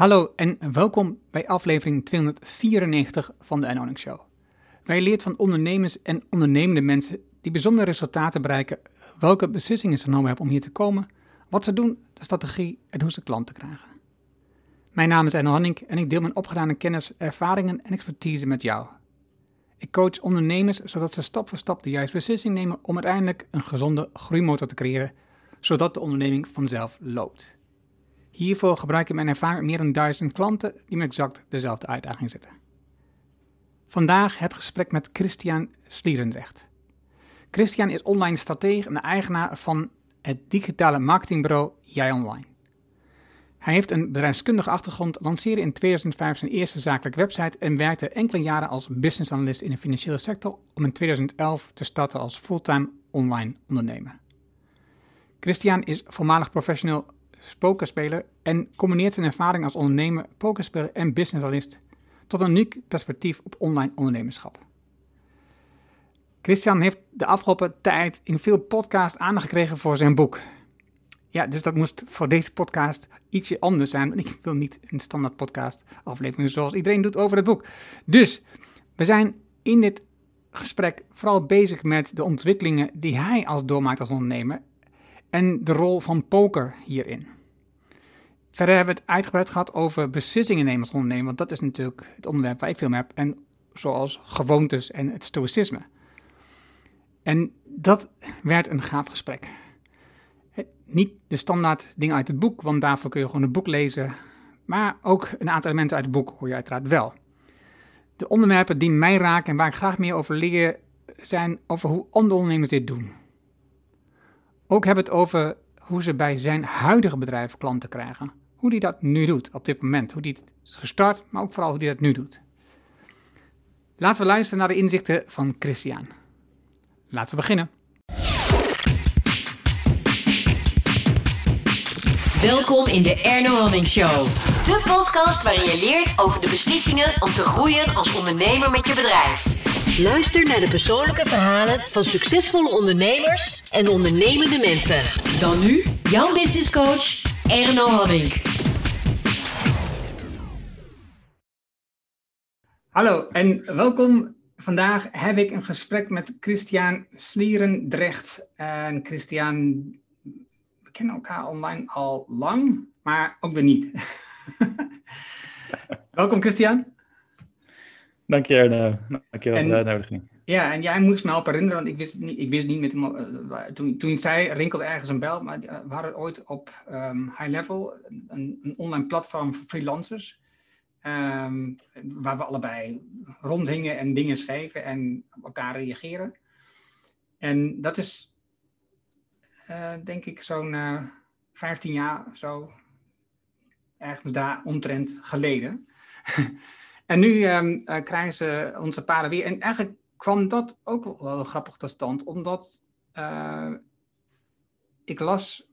Hallo en welkom bij aflevering 294 van de Anonic Show. Wij leert van ondernemers en ondernemende mensen die bijzondere resultaten bereiken, welke beslissingen ze genomen hebben om hier te komen, wat ze doen, de strategie en hoe ze klanten krijgen. Mijn naam is Enno en ik deel mijn opgedane kennis, ervaringen en expertise met jou. Ik coach ondernemers zodat ze stap voor stap de juiste beslissing nemen om uiteindelijk een gezonde groeimotor te creëren, zodat de onderneming vanzelf loopt. Hiervoor gebruik ik mijn ervaring meer dan duizend klanten die met exact dezelfde uitdaging zitten. Vandaag het gesprek met Christian Slierendrecht. Christian is online stratege en eigenaar van het digitale marketingbureau Jij Online. Hij heeft een bedrijfskundige achtergrond, lanceerde in 2005 zijn eerste zakelijke website en werkte enkele jaren als business analyst in de financiële sector om in 2011 te starten als fulltime online ondernemer. Christian is voormalig professioneel pokerspeler en combineert zijn ervaring als ondernemer, pokerspeler en business analyst tot een uniek perspectief op online ondernemerschap. Christian heeft de afgelopen tijd in veel podcasts aandacht gekregen voor zijn boek. Ja, dus dat moest voor deze podcast ietsje anders zijn. Want ik wil niet een standaard podcast aflevering zoals iedereen doet over het boek. Dus we zijn in dit gesprek vooral bezig met de ontwikkelingen die hij als doormaakt als ondernemer en de rol van poker hierin. Verder hebben we het uitgebreid gehad over beslissingen nemen als ondernemer, want dat is natuurlijk het onderwerp waar ik veel mee heb, en zoals gewoontes en het stoïcisme. En dat werd een gaaf gesprek. Niet de standaard dingen uit het boek, want daarvoor kun je gewoon het boek lezen, maar ook een aantal elementen uit het boek hoor je uiteraard wel. De onderwerpen die mij raken en waar ik graag meer over leer, zijn over hoe andere ondernemers dit doen. Ook hebben we het over hoe ze bij zijn huidige bedrijf klanten krijgen. Hoe die dat nu doet op dit moment. Hoe die het is gestart, maar ook vooral hoe die dat nu doet. Laten we luisteren naar de inzichten van Christian. Laten we beginnen. Welkom in de Erno Hamming Show. De podcast waarin je leert over de beslissingen om te groeien als ondernemer met je bedrijf. Luister naar de persoonlijke verhalen van succesvolle ondernemers en ondernemende mensen. Dan nu, jouw business coach, Erno Hamming. Hallo en welkom. Vandaag heb ik een gesprek met Christian Slierendrecht. En Christian, we kennen elkaar online al lang, maar ook weer niet. welkom Christian. Dank je, Erno. Dank je wel voor de uitnodiging. Ja, en jij moest me helpen herinneren, want ik wist niet, ik wist niet met hem, uh, toen, toen zei, rinkelde ergens een bel, maar uh, we hadden ooit op um, High Level een, een, online platform voor freelancers, um, waar we allebei rondhingen en dingen schreven en op elkaar reageren. En dat is, uh, denk ik, zo'n 15 jaar of zo, ergens daar omtrent geleden. En nu um, uh, krijgen ze onze paden weer. En eigenlijk kwam dat ook wel grappig tot stand, omdat ik las.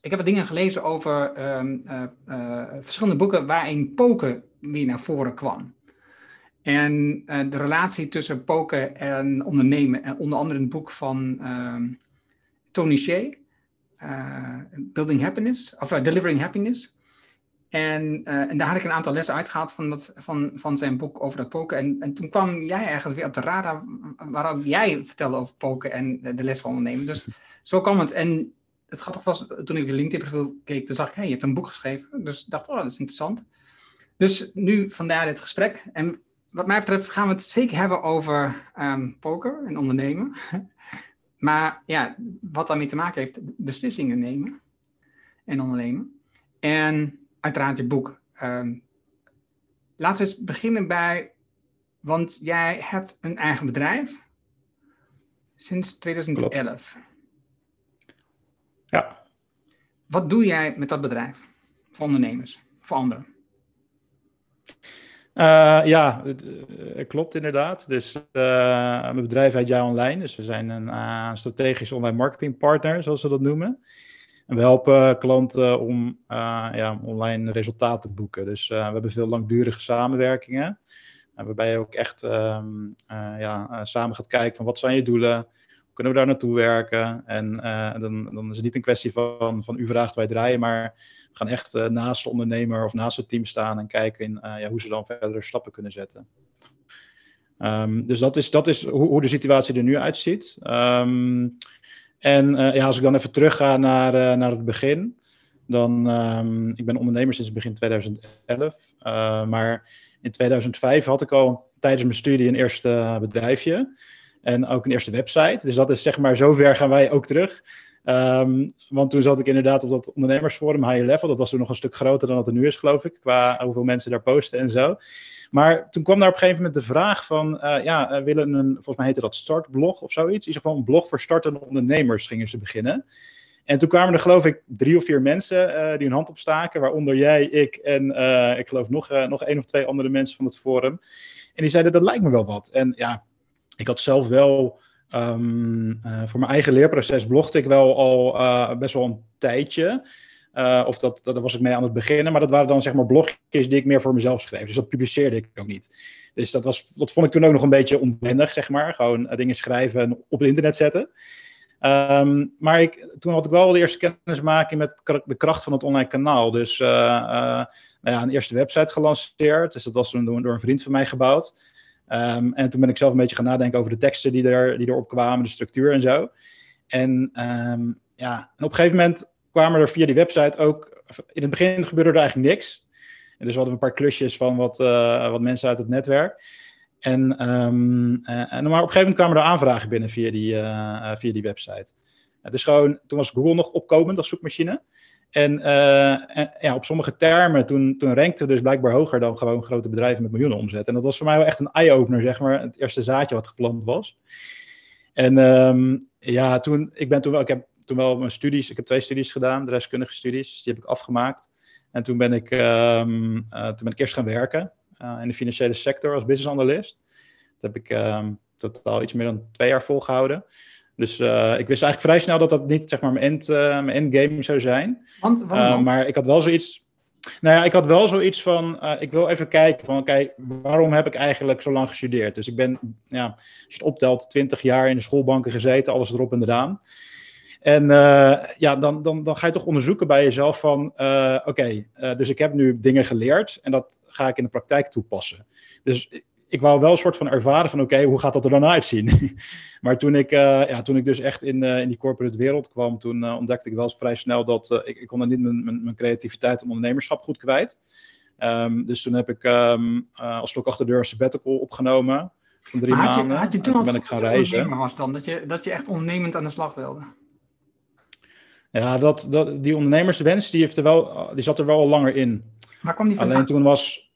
Ik heb wat dingen gelezen over um, uh, verschillende boeken waarin poken weer naar voren kwam. En de relatie tussen poken en ondernemen, en onder andere een boek van um, Tony Shea, Building Happiness, of Delivering Happiness. En, en daar had ik een aantal lessen uitgehaald van, dat, van, van zijn boek over dat poken. En, en toen kwam jij ergens weer op de radar waarop jij vertelde over poken en de les van ondernemen. Dus zo kwam het. En het grappige was, toen ik je LinkedIn-profiel keek, toen zag ik, hey, je hebt een boek geschreven. Dus ik dacht, oh, dat is interessant. Dus nu vandaar dit gesprek. En wat mij betreft gaan we het zeker hebben over um, poker en ondernemen. maar ja, wat daarmee te maken heeft, beslissingen nemen en ondernemen. En uiteraard je boek. Um, laten we eens beginnen bij, want jij hebt een eigen bedrijf sinds 2011. Klopt. Ja. Wat doe jij met dat bedrijf? Voor ondernemers, voor anderen? Uh, ja, het, uh, klopt inderdaad. Dus uh, mijn bedrijf heet Jij Online. Dus we zijn een strategisch online marketingpartner, zoals we dat noemen. En we helpen klanten om ja, online resultaten te boeken. Dus we hebben veel langdurige samenwerkingen. Waarbij je ook echt um, ja, samen gaat kijken van wat zijn je doelen? Kunnen we daar naartoe werken? En dan, dan is het niet een kwestie van, van u vraagt, wij draaien, maar we gaan echt naast de ondernemer of naast het team staan en kijken in, ja, hoe ze dan verder stappen kunnen zetten. Ehm, dus dat is, dat is hoe, hoe, de situatie er nu uitziet. Ehm, en ja, als ik dan even terugga naar, naar het begin, dan, um, ik ben ondernemer sinds begin 2011. Uh, maar in 2005 had ik al tijdens mijn studie een eerste bedrijfje. En ook een eerste website. Dus dat is zeg maar, zover gaan wij ook terug. Um, want toen zat ik inderdaad op dat ondernemersforum High Level. Dat was toen nog een stuk groter dan wat er nu is, geloof ik. Qua hoeveel mensen daar posten en zo. Maar toen kwam daar op een gegeven moment de vraag van... Uh, ja, uh, willen een, volgens mij heette dat startblog of zoiets. In ieder geval een blog voor startende ondernemers gingen ze beginnen. En toen kwamen er geloof ik drie of vier mensen uh, die hun hand opstaken, waaronder jij, ik en ik geloof nog, nog één of twee andere mensen van het forum. En die zeiden, dat lijkt me wel wat. En ja, ik had zelf wel, um, voor mijn eigen leerproces blogde ik wel al best wel een tijdje. of dat, dat, was ik mee aan het beginnen, maar dat waren dan zeg maar blogjes die ik meer voor mezelf schreef. Dus dat publiceerde ik ook niet. Dus dat, was, dat vond ik toen ook nog een beetje onwennig, zeg maar. Gewoon dingen schrijven en op het internet zetten. Um, maar ik, toen had ik wel de eerste kennismaking met de kracht van het online kanaal. Dus nou ja, een eerste website gelanceerd. Dus dat was door, door een vriend van mij gebouwd. Um, en toen ben ik zelf een beetje gaan nadenken over de teksten die, er, die erop kwamen, de structuur en zo. En, um, ja, en op een gegeven moment kwamen er via die website ook. In het begin gebeurde er eigenlijk niks. En dus we hadden een paar klusjes van wat, uh, wat mensen uit het netwerk. En, um, uh, en, maar op een gegeven moment kwamen er aanvragen binnen via die, uh, via die website. dus gewoon, toen was Google nog opkomend als zoekmachine. En, uh, en ja, op sommige termen, toen, toen dus blijkbaar hoger dan gewoon grote bedrijven met miljoenen omzet. En dat was voor mij wel echt een eye-opener, zeg maar. Het eerste zaadje wat geplant was. En um, ja, toen, ik ben toen wel, ik heb toen wel mijn studies, ik heb twee studies gedaan, de studies, dus die heb ik afgemaakt. En toen ben ik, um, toen ben ik eerst gaan werken. Uh, in de financiële sector als business analyst. Dat heb ik um, totaal iets meer dan twee jaar volgehouden. Dus uh, ik wist eigenlijk vrij snel dat dat niet zeg maar, mijn, end, uh, mijn endgame zou zijn. Want, waarom? maar ik had wel zoiets. Nou ja, ik had wel zoiets van. ik wil even kijken van, oké, waarom heb ik eigenlijk zo lang gestudeerd? Dus ik ben, ja, als je het optelt, 20 jaar in de schoolbanken gezeten, alles erop en eraan. En ja, dan, dan, dan ga je toch onderzoeken bij jezelf van, oké, okay, dus ik heb nu dingen geleerd en dat ga ik in de praktijk toepassen. Dus ik wou wel een soort van ervaren van, oké, okay, hoe gaat dat er dan uitzien? maar toen ik, ja, toen ik dus echt in, in die corporate wereld kwam, toen ontdekte ik wel vrij snel dat ik, ik kon dan niet mijn, mijn, mijn, creativiteit en ondernemerschap goed kwijt. Um, dus toen heb ik um, als stok achter de deur een sabbatical opgenomen van drie maar maanden. Had je, had je toen, ben ik gaan reizen. Was dan, dat, je, dat je echt ondernemend aan de slag wilde? Ja, dat, dat, die ondernemerswens die heeft er wel, die zat er wel al langer in. Waar kwam die vandaan? Alleen toen was.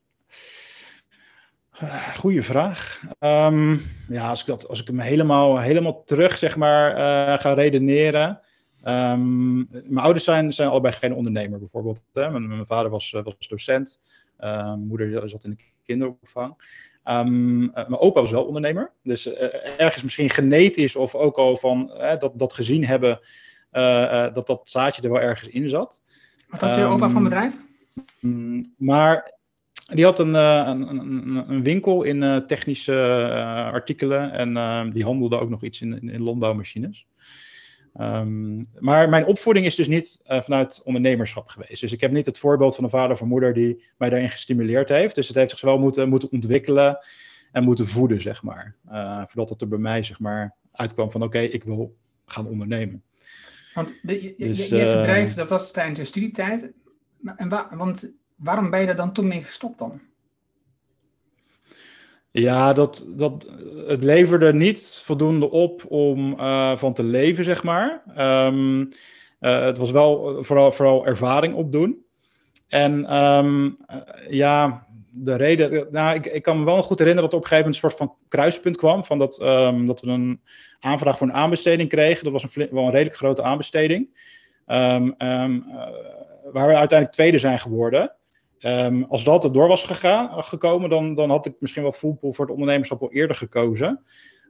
Uh, goeie vraag. Um, ja, als ik, dat, als ik hem helemaal, helemaal terug zeg maar, uh, ga redeneren. Um, mijn ouders zijn, zijn allebei geen ondernemer, bijvoorbeeld. Hè? Mijn, mijn vader was, was docent. Uh, mijn moeder zat in de kinderopvang. Um, mijn opa was wel ondernemer. Dus ergens misschien genetisch of ook al van dat, dat gezien hebben. Dat dat zaadje er wel ergens in zat. Wat had je opa van bedrijf? Um, maar die had een, uh, een, een, een, winkel in technische artikelen en ehm, die handelde ook nog iets in, in, in landbouwmachines. Um, maar mijn opvoeding is dus niet vanuit ondernemerschap geweest. Dus ik heb niet het voorbeeld van een vader of moeder die mij daarin gestimuleerd heeft. Dus het heeft zich wel moeten, moeten ontwikkelen en moeten voeden, zeg maar. voordat het er bij mij, zeg maar, uitkwam van oké, okay, ik wil gaan ondernemen. Want de, je, dus, je eerste bedrijf, dat was tijdens je studietijd. En wa want waarom ben je er dan toen mee gestopt dan? Ja, dat, dat, het leverde niet voldoende op om uh, van te leven, zeg maar. Um, uh, het was wel vooral, vooral ervaring opdoen. En um, ja, de reden, nou, ik, ik kan me wel goed herinneren dat op een gegeven moment een soort van kruispunt kwam. Van dat, um, dat we een aanvraag voor een aanbesteding kregen. Dat was een, wel een redelijk grote aanbesteding. Waar we uiteindelijk tweede zijn geworden. Als dat erdoor was gegaan, gekomen, dan, dan had ik misschien wel Fullpool voor het ondernemerschap al eerder gekozen.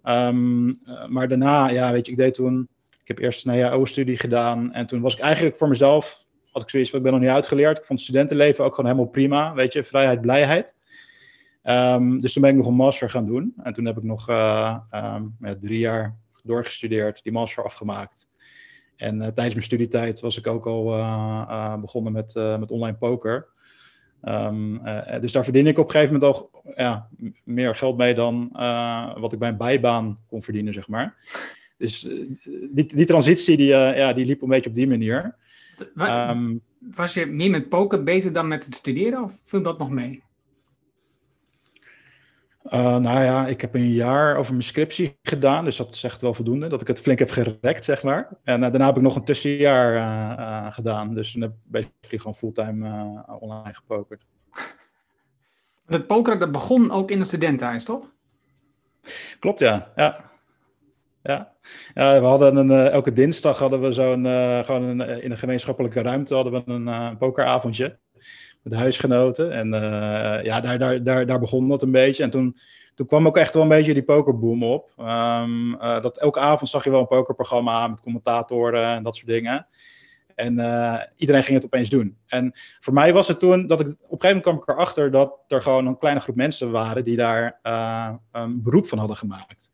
Uh, maar daarna, ja, weet je, ik deed toen. Ik heb eerst een HAO-studie gedaan. En toen was ik eigenlijk voor mezelf had ik zoiets van, ik ben nog niet uitgeleerd. Ik vond het studentenleven ook gewoon helemaal prima. Weet je, vrijheid, blijheid. Um, dus toen ben ik nog een master gaan doen. En toen heb ik nog ja, drie jaar, doorgestudeerd, die master afgemaakt. En tijdens mijn studietijd was ik ook al begonnen met, met online poker. Um, dus daar verdien ik op een gegeven moment al ja, meer geld mee dan wat ik bij een bijbaan kon verdienen, zeg maar. Dus die, die transitie die, ja, die liep een beetje op die manier. Um, was je meer met poker bezig dan met het studeren of viel dat nog mee? Uh, nou ja, ik heb een jaar over mijn scriptie gedaan, dus dat is echt wel voldoende. Dat ik het flink heb gerekt, zeg maar. En uh, daarna heb ik nog een tussenjaar uh, gedaan. Dus dan heb ik basically gewoon fulltime online gepokerd. Het pokeren dat begon ook in de studentenhuis, toch? Klopt, ja. ja. Ja. ja, we hadden een, elke dinsdag hadden we zo'n, gewoon een, in een gemeenschappelijke ruimte hadden we een, een pokeravondje met huisgenoten. En uh, ja, daar, daar, daar, daar begon dat een beetje. En toen, toen kwam ook echt wel een beetje die pokerboom op. Um, uh, dat elke avond zag je wel een pokerprogramma met commentatoren en dat soort dingen. En uh, iedereen ging het opeens doen. En voor mij was het toen dat ik op een gegeven moment kwam ik erachter dat er gewoon een kleine groep mensen waren die daar een beroep van hadden gemaakt.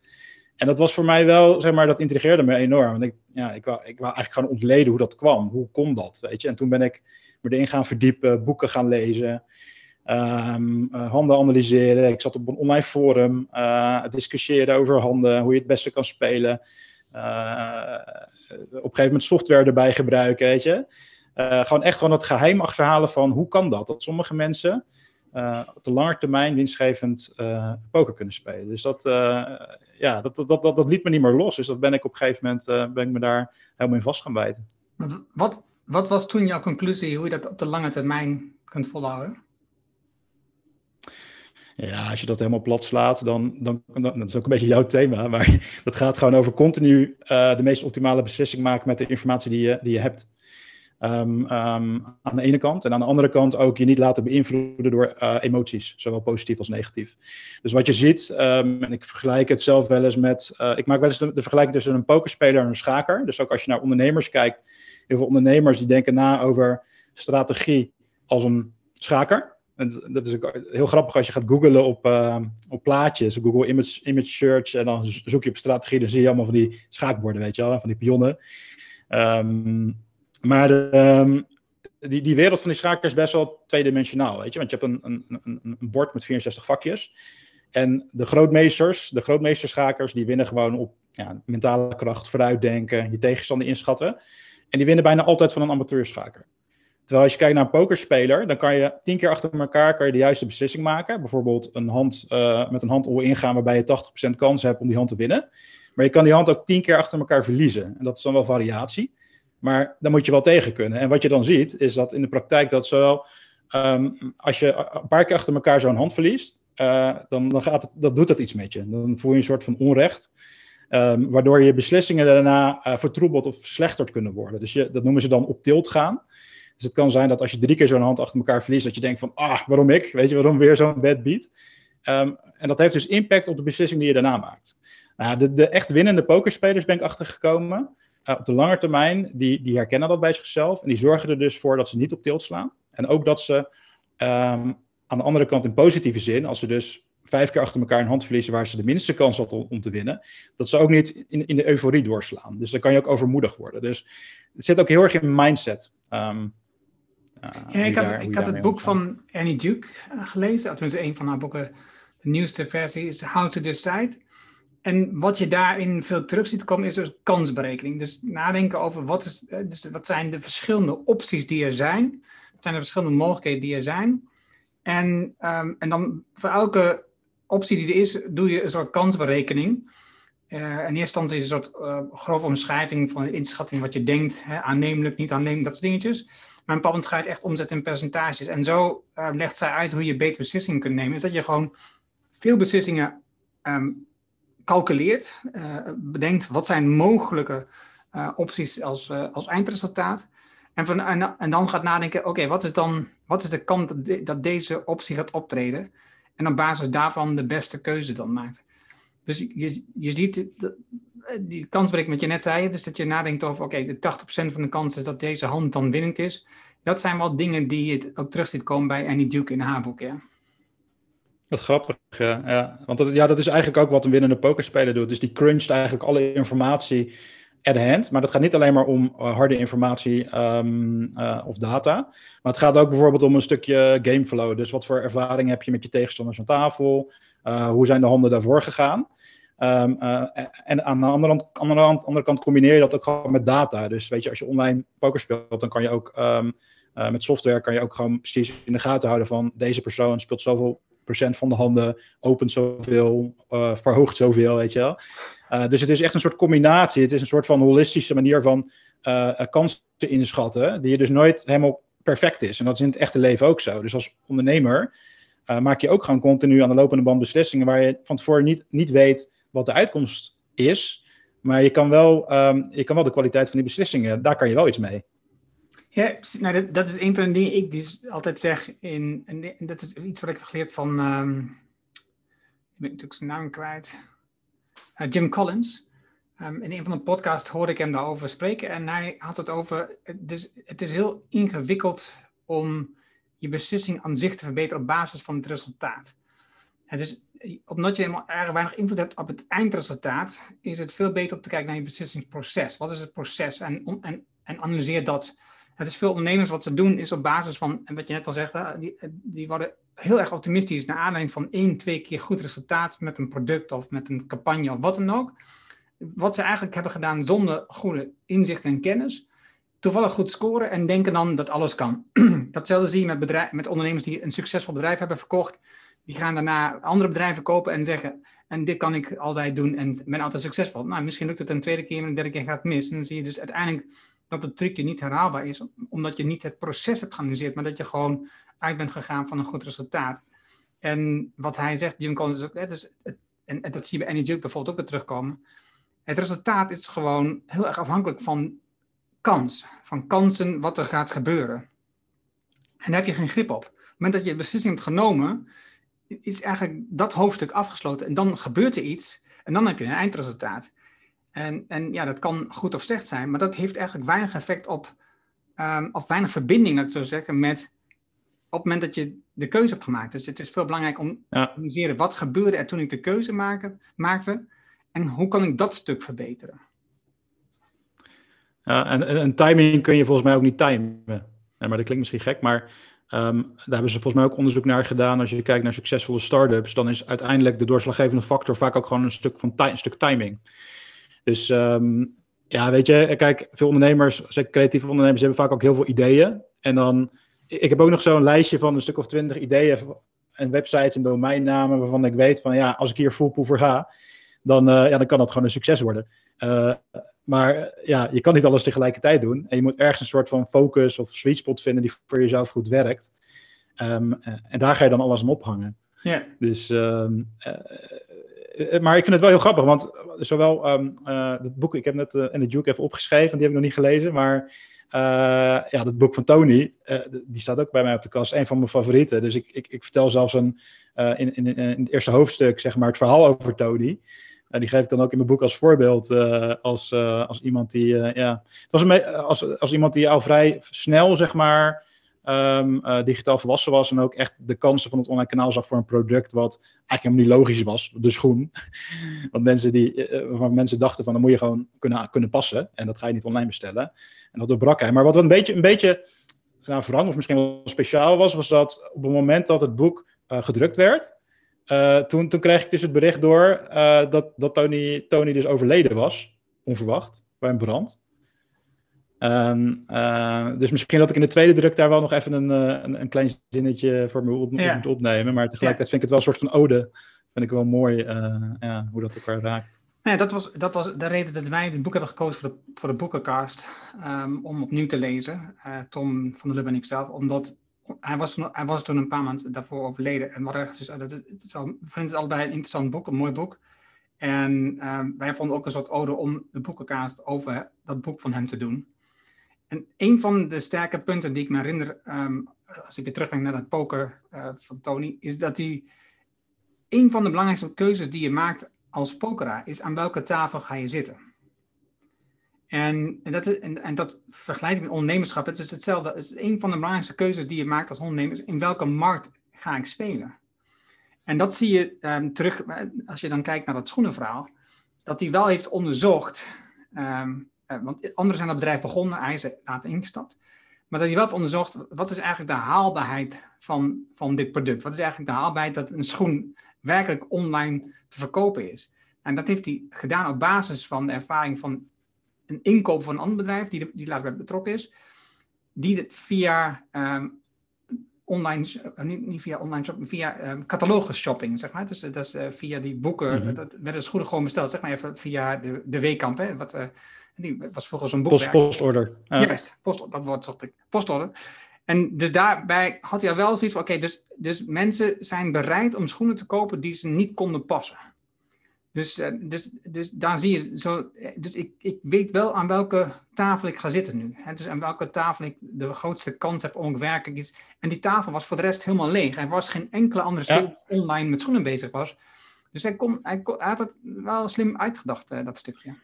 En dat was voor mij wel, zeg maar, dat intrigeerde me enorm. Want ik, ja, ik, wou, ik wou eigenlijk gewoon ontleden hoe dat kwam. Hoe kon dat, weet je? En toen ben ik me erin gaan verdiepen, boeken gaan lezen, um, handen analyseren. Ik zat op een online forum, uh, discussiëren over handen, hoe je het beste kan spelen. Uh, op een gegeven moment software erbij gebruiken, weet je. Gewoon echt gewoon het geheim achterhalen van hoe kan dat? Dat sommige mensen op de lange termijn winstgevend poker kunnen spelen. Dus dat, ja, dat, dat, dat, dat, liet me niet meer los. Dus dat ben ik op een gegeven moment ben ik me daar helemaal in vast gaan bijten. Wat, wat, was toen jouw conclusie hoe je dat op de lange termijn kunt volhouden? Ja, als je dat helemaal plat slaat, dan, dan, dat is ook een beetje jouw thema, maar dat gaat gewoon over continu uh, de meest optimale beslissing maken met de informatie die je, die je hebt. Um, um, aan de ene kant. En aan de andere kant ook je niet laten beïnvloeden door uh, emoties, zowel positief als negatief. Dus wat je ziet, um, en ik vergelijk het zelf wel eens met. Uh, ik maak wel eens de, vergelijking tussen een pokerspeler en een schaker. Dus ook als je naar ondernemers kijkt, heel veel ondernemers die denken na over strategie als een schaker. En dat is ook heel grappig als je gaat googlen op, uh, op plaatjes, Google image, image Search, en dan zoek je op strategie, dan zie je allemaal van die schaakborden, weet je wel, van die pionnen. Um, maar um, die, die wereld van die schakers is best wel tweedimensionaal, weet je, want je hebt een, een, een, een bord met 64 vakjes. En de grootmeesters, de grootmeesterschakers, die winnen gewoon op ja, mentale kracht, vooruitdenken, je tegenstander inschatten. En die winnen bijna altijd van een amateurschaker. Terwijl als je kijkt naar een pokerspeler, dan kan je tien keer achter elkaar kan je de juiste beslissing maken. Bijvoorbeeld een hand, uh, met een hand all ingaan waarbij je 80% kans hebt om die hand te winnen. Maar je kan die hand ook tien keer achter elkaar verliezen. En dat is dan wel variatie. Maar dan moet je wel tegen kunnen. En wat je dan ziet, is dat in de praktijk dat zowel um, als je een paar keer achter elkaar zo'n hand verliest, uh, dan, dan gaat dat doet dat iets met je. Dan voel je een soort van onrecht. Um, waardoor je beslissingen daarna uh, vertroebeld of verslechterd kunnen worden. Dus je, dat noemen ze dan op tilt gaan. Dus het kan zijn dat als je drie keer zo'n hand achter elkaar verliest, dat je denkt van, ah, waarom ik? Weet je, waarom weer zo'n bad beat? Um, en dat heeft dus impact op de beslissing die je daarna maakt. Nou, de, de echt winnende pokerspelers ben ik achtergekomen. Uh, op de lange termijn, die, die herkennen dat bij zichzelf. En die zorgen er dus voor dat ze niet op tilt slaan. En ook dat ze um, aan de andere kant in positieve zin, als ze dus vijf keer achter elkaar een hand verliezen waar ze de minste kans had om, om te winnen, dat ze ook niet in, in de euforie doorslaan. Dus dan kan je ook overmoedig worden. Dus het zit ook heel erg in mindset. Um, uh, ja, ik had, daar, ik had het boek van Annie Duke uh, gelezen, tenminste een van haar boeken, de nieuwste versie is How to Decide. En wat je daarin veel terug ziet komen is dus kansberekening. Dus nadenken over wat, is, eh, dus wat zijn de verschillende opties die er zijn. Wat zijn de verschillende mogelijkheden die er zijn. En, um, en dan voor elke optie die er is, doe je een soort kansberekening. Uh, in eerste instantie is een soort uh, grove omschrijving van inschatting wat je denkt, hè, aannemelijk, niet aannemelijk, dat soort dingetjes. Maar een bepaald ga je het echt omzetten in percentages. En zo uh, legt zij uit hoe je beter beslissingen kunt nemen. Is dat je gewoon veel beslissingen um, calculeert, bedenkt wat zijn mogelijke opties als, als eindresultaat. En, van, en, dan gaat nadenken, oké, wat is dan wat is de kant dat deze optie gaat optreden? En op basis daarvan de beste keuze dan maakt. Dus je, je ziet, die kansberekening wat je net zei, dus dat je nadenkt over, oké, de 80% van de kans is dat deze hand dan winnend is. Dat zijn wel dingen die je ook terug ziet komen bij Annie Duke in haar boek, ja. Wat grappig, ja. ja. Want dat, ja, dat is eigenlijk ook wat een winnende pokerspeler doet. Dus die cruncht eigenlijk alle informatie at hand. Maar dat gaat niet alleen maar om uh, harde informatie um, uh, of data. Maar het gaat ook bijvoorbeeld om een stukje gameflow. Dus wat voor ervaring heb je met je tegenstanders aan tafel? Uh, hoe zijn de handen daarvoor gegaan? Um, en aan de andere, andere, kant combineer je dat ook gewoon met data. Dus weet je, als je online poker speelt, dan kan je ook um, met software kan je ook gewoon precies in de gaten houden van deze persoon speelt zoveel procent van de handen, opent zoveel, verhoogt zoveel, weet je wel. Uh, dus het is echt een soort combinatie. Het is een soort van holistische manier van uh, kansen inschatten, die je dus nooit helemaal perfect is. En dat is in het echte leven ook zo. Dus als ondernemer maak je ook gewoon continu aan de lopende band beslissingen waar je van tevoren niet, niet weet wat de uitkomst is. Maar je kan, wel, um, je kan wel de kwaliteit van die beslissingen, daar kan je wel iets mee. Ja, nou, dat, is een van de dingen ik dus altijd zeg. In, en dat is iets wat ik heb geleerd van. Um, ik ben natuurlijk zijn naam kwijt. Uh, Jim Collins. Um, in een van de podcasts hoorde ik hem daarover spreken en hij had het over, dus het is heel ingewikkeld om je beslissing aan zich te verbeteren op basis van het resultaat. En dus omdat je helemaal erg weinig invloed hebt op het eindresultaat, is het veel beter om te kijken naar je beslissingsproces. Wat is het proces? En, en analyseer dat. Het is veel ondernemers wat ze doen, is op basis van, en wat je net al zegt, die, die worden heel erg optimistisch naar aanleiding van één, twee keer goed resultaat met een product of met een campagne of wat dan ook. Wat ze eigenlijk hebben gedaan zonder goede inzicht en kennis. Toevallig goed scoren en denken dan dat alles kan. Datzelfde zie je met, bedrijf, met ondernemers die een succesvol bedrijf hebben verkocht. Die gaan daarna andere bedrijven kopen en zeggen: En dit kan ik altijd doen en ben altijd succesvol. Nou, misschien lukt het een tweede keer, maar een derde keer gaat het mis. En dan zie je dus uiteindelijk dat het trucje niet herhaalbaar is, omdat je niet het proces hebt geanalyseerd, maar dat je gewoon uit bent gegaan van een goed resultaat. En wat hij zegt, Jim Collins, ook, hè, dus en, en, dat zie je bij Annie bijvoorbeeld ook weer terugkomen. Het resultaat is gewoon heel erg afhankelijk van kans, van kansen wat er gaat gebeuren. En daar heb je geen grip op. Op het moment dat je een beslissing hebt genomen, is eigenlijk dat hoofdstuk afgesloten. En dan gebeurt er iets en dan heb je een eindresultaat. En, en ja, dat kan goed of slecht zijn, maar dat heeft eigenlijk weinig effect op, um, of weinig verbinding, dat ik zo zeggen, met op het moment dat je de keuze hebt gemaakt. Dus het is veel belangrijk om ja. te analyseren wat gebeurde er toen ik de keuze maken, maakte en hoe kan ik dat stuk verbeteren. Ja, en, en timing kun je volgens mij ook niet timen. Ja, maar dat klinkt misschien gek, maar um, daar hebben ze volgens mij ook onderzoek naar gedaan. Als je kijkt naar succesvolle start-ups, dan is uiteindelijk de doorslaggevende factor vaak ook gewoon een stuk, van een stuk timing. Dus um, ja, weet je, kijk, veel ondernemers, zeker creatieve ondernemers, hebben vaak ook heel veel ideeën. En dan, ik heb ook nog zo'n lijstje van een stuk of twintig ideeën en websites en domeinnamen waarvan ik weet van ja, als ik hier full voor ga, dan, uh, ja, dan kan dat gewoon een succes worden. Uh, maar ja, je kan niet alles tegelijkertijd doen. En je moet ergens een soort van focus of sweet spot vinden die voor jezelf goed werkt. Um, en daar ga je dan alles om ophangen. Ja. Dus um, uh, maar ik vind het wel heel grappig, want zowel um, uh, het boek, ik heb net in de Duke even opgeschreven, die heb ik nog niet gelezen, maar ja, dat boek van Tony, die staat ook bij mij op de kast, een van mijn favorieten. Dus ik, ik, ik vertel zelfs een, in, in, in, het eerste hoofdstuk, zeg maar, het verhaal over Tony. die geef ik dan ook in mijn boek als voorbeeld, als, als iemand die, ja, het was een, als, als iemand die al vrij snel, zeg maar, um, uh, digitaal volwassen was en ook echt de kansen van het online kanaal zag voor een product wat eigenlijk helemaal niet logisch was, de schoen. Want mensen die, uh, waarvan mensen dachten van, dan moet je gewoon kunnen, kunnen passen en dat ga je niet online bestellen. En dat doorbrak hij. Maar wat een beetje, een beetje nou, veranderd of misschien wel speciaal was, was dat op het moment dat het boek gedrukt werd, toen, toen kreeg ik dus het bericht door dat, dat Tony, Tony dus overleden was, onverwacht, bij een brand. Um, uh, dus misschien dat ik in de tweede druk daar wel nog even een, uh, een, een, klein zinnetje voor me op, ja. moet opnemen. Maar tegelijkertijd vind ik het wel een soort van ode. Vind ik wel mooi uh, ja, hoe dat elkaar raakt. Nee, dat was, dat was de reden dat wij dit boek hebben gekozen voor de, voor de boekencast. Um, om opnieuw te lezen. Tom van der Lubbe en ik zelf. Omdat hij was, hij was toen een paar maanden daarvoor overleden. En we hadden dus, dat, het is wel, het allebei een interessant boek, een mooi boek. En um, wij vonden ook een soort ode om de boekencast over dat boek van hem te doen. En een van de sterke punten die ik me herinner, um, als ik weer terugbreng naar dat poker uh, van Tony, is dat hij een van de belangrijkste keuzes die je maakt als pokeraar is aan welke tafel ga je zitten. En, en, dat, en, en dat vergelijk ik met ondernemerschap. Het is hetzelfde. Het is een van de belangrijkste keuzes die je maakt als ondernemer. In welke markt ga ik spelen? En dat zie je ehm, terug, als je dan kijkt naar dat schoenenverhaal, dat hij wel heeft onderzocht, ehm, want anderen zijn dat bedrijf begonnen, hij is later ingestapt, maar dat hij wel heeft onderzocht, wat is eigenlijk de haalbaarheid van, van dit product? Wat is eigenlijk de haalbaarheid dat een schoen werkelijk online te verkopen is? En dat heeft hij gedaan op basis van de ervaring van een inkoop van een ander bedrijf, die, die later bij betrokken is, die het via um, online, uh, niet, niet, via online shopping, via um, catalogus shopping, zeg maar. Dus uh, dat is uh, via die boeken, mm -hmm. dat werden schoenen gewoon besteld, zeg maar even via de, de Weekamp, hè, wat, die was volgens een boek. Post, postorder. Ja. Juist, post, dat woord zocht ik. Postorder. En dus daarbij had hij al wel zoiets van, oké, okay, dus, dus mensen zijn bereid om schoenen te kopen die ze niet konden passen. Dus, uh, dus, dus daar zie je zo. Dus ik, ik weet wel aan welke tafel ik ga zitten nu. Hè? Dus aan welke tafel ik de grootste kans heb om werkelijk iets. En die tafel was voor de rest helemaal leeg. Er was geen enkele andere speel ja. online met schoenen bezig was. Dus hij, kon, hij, kon, hij had het wel slim uitgedacht, uh, dat stukje.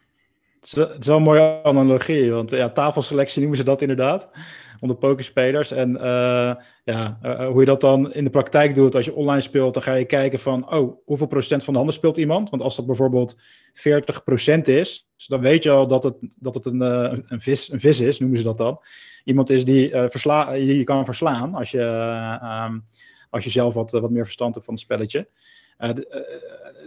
Het is wel een mooie analogie, want ja, tafelselectie noemen ze dat inderdaad, onder pokerspelers. En uh, ja, uh, hoe je dat dan in de praktijk doet als je online speelt, dan ga je kijken van, oh, hoeveel procent van de handen speelt iemand? Want als dat bijvoorbeeld 40 procent is, dan weet je al dat het, dat het een, uh, een, vis, een vis is, noemen ze dat dan. Iemand is die versla je kan verslaan als je, um, als je zelf wat, wat meer verstand hebt van het spelletje.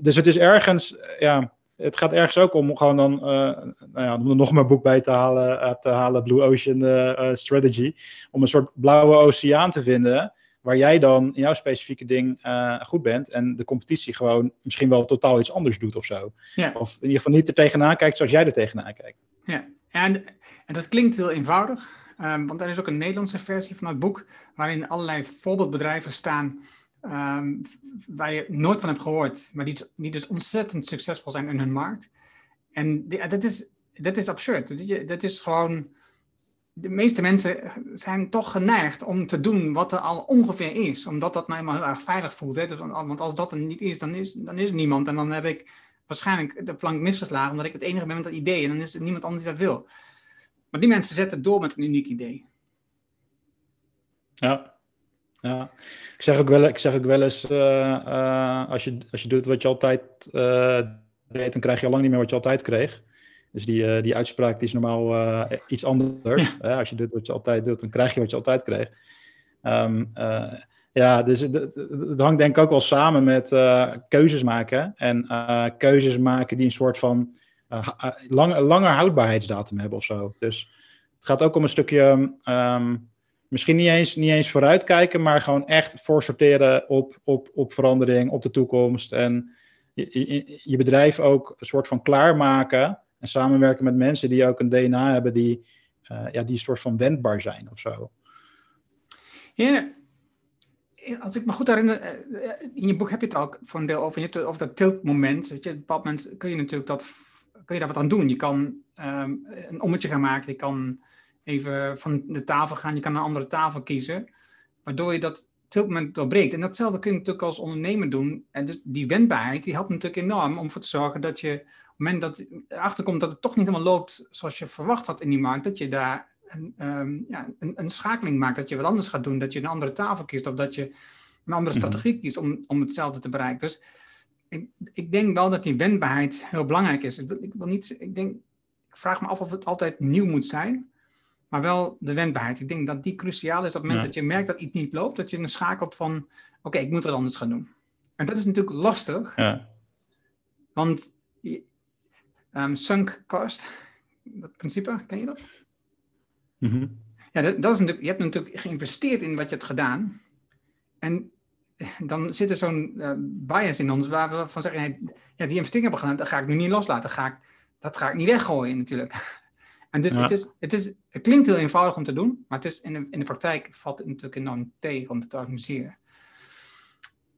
dus het is ergens, ja het gaat ergens ook om gewoon dan, uh, nou ja, om er nog maar boek bij te halen, uh, te halen Blue Ocean uh, Strategy, om een soort blauwe oceaan te vinden, waar jij dan in jouw specifieke ding goed bent en de competitie gewoon misschien wel totaal iets anders doet of zo. Ja. Of in ieder geval niet er tegenaan kijkt zoals jij er tegenaan kijkt. Ja, en, en dat klinkt heel eenvoudig, um, want er is ook een Nederlandse versie van het boek, waarin allerlei voorbeeldbedrijven staan um, waar je nooit van hebt gehoord, maar die, dus ontzettend succesvol zijn in hun markt. En dat, is, is absurd. Dat is gewoon. De meeste mensen zijn toch geneigd om te doen wat er al ongeveer is, omdat dat nou eenmaal heel erg veilig voelt. Hè? Dus, want als dat er niet is dan, is, dan is er niemand. En dan heb ik waarschijnlijk de plank misgeslagen, omdat ik het enige ben met dat idee. En dan is er niemand anders die dat wil. Maar die mensen zetten door met een uniek idee. Ja, ja, ik zeg ook wel, ik zeg ook wel eens, uh, uh, als, je, als je doet wat je altijd uh, deed, dan krijg je al lang niet meer wat je altijd kreeg. Dus die, die uitspraak die is normaal iets anders. Ja. als je doet wat je altijd doet, dan krijg je wat je altijd kreeg. Um, ja, dus het, hangt denk ik ook wel samen met keuzes maken. En keuzes maken die een soort van lang, langer houdbaarheidsdatum hebben of zo. Dus het gaat ook om een stukje... Um, misschien niet eens, niet eens vooruitkijken, maar gewoon echt voorsorteren op, op, op verandering, op de toekomst. En je, je, bedrijf ook een soort van klaarmaken en samenwerken met mensen die ook een DNA hebben die, uh, ja, die een soort van wendbaar zijn of zo. Ja, als ik me goed herinner, eh, in je boek heb je het ook voor een deel over, je hebt over dat tiltmoment. Je, op een bepaald moment kun je natuurlijk dat, kun je daar wat aan doen. Je kan um, een ommetje gaan maken, je kan even van de tafel gaan. Je kan een andere tafel kiezen. Waardoor je dat tiltmoment doorbreekt. En datzelfde kun je natuurlijk als ondernemer doen. En dus die wendbaarheid, die helpt natuurlijk enorm om ervoor te zorgen dat je, op het moment dat erachter komt dat het toch niet helemaal loopt zoals je verwacht had in die markt, dat je daar een, um, ja, een, een, schakeling maakt. Dat je wat anders gaat doen. Dat je een andere tafel kiest of dat je een andere mhm. strategie kiest om, om hetzelfde te bereiken. Dus ik, ik denk wel dat die wendbaarheid heel belangrijk is. Ik, wil, ik wil niet, ik denk, ik vraag me af of het altijd nieuw moet zijn maar wel de wendbaarheid. Ik denk dat die cruciaal is op het moment dat je merkt dat iets niet loopt, dat je dan schakelt van, oké, ik moet er anders gaan doen. En dat is natuurlijk lastig, ja. want um, sunk cost, dat principe, ken je dat? Mm Ja, dat, dat, is natuurlijk, je hebt natuurlijk geïnvesteerd in wat je hebt gedaan. En dan zit er zo'n uh, bias in ons waar we van zeggen, ja, die investering hebben gedaan, dat ga ik nu niet loslaten. Ga ik, dat ga ik niet weggooien natuurlijk. En dus het, is, het, is, het klinkt heel eenvoudig om te doen, maar het is in, de, in de praktijk valt het natuurlijk enorm tegen om het te organiseren.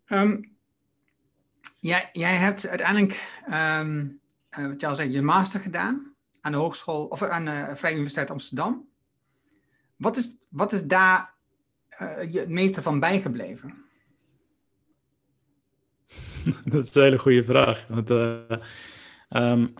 Um, jij, jij hebt uiteindelijk, um, uh, wat je al zei, je master gedaan aan de hogeschool of aan de Vrije Universiteit Amsterdam. Wat is, wat is daar uh, je het meeste van bijgebleven? Dat is een hele goede vraag. Want, uh, um,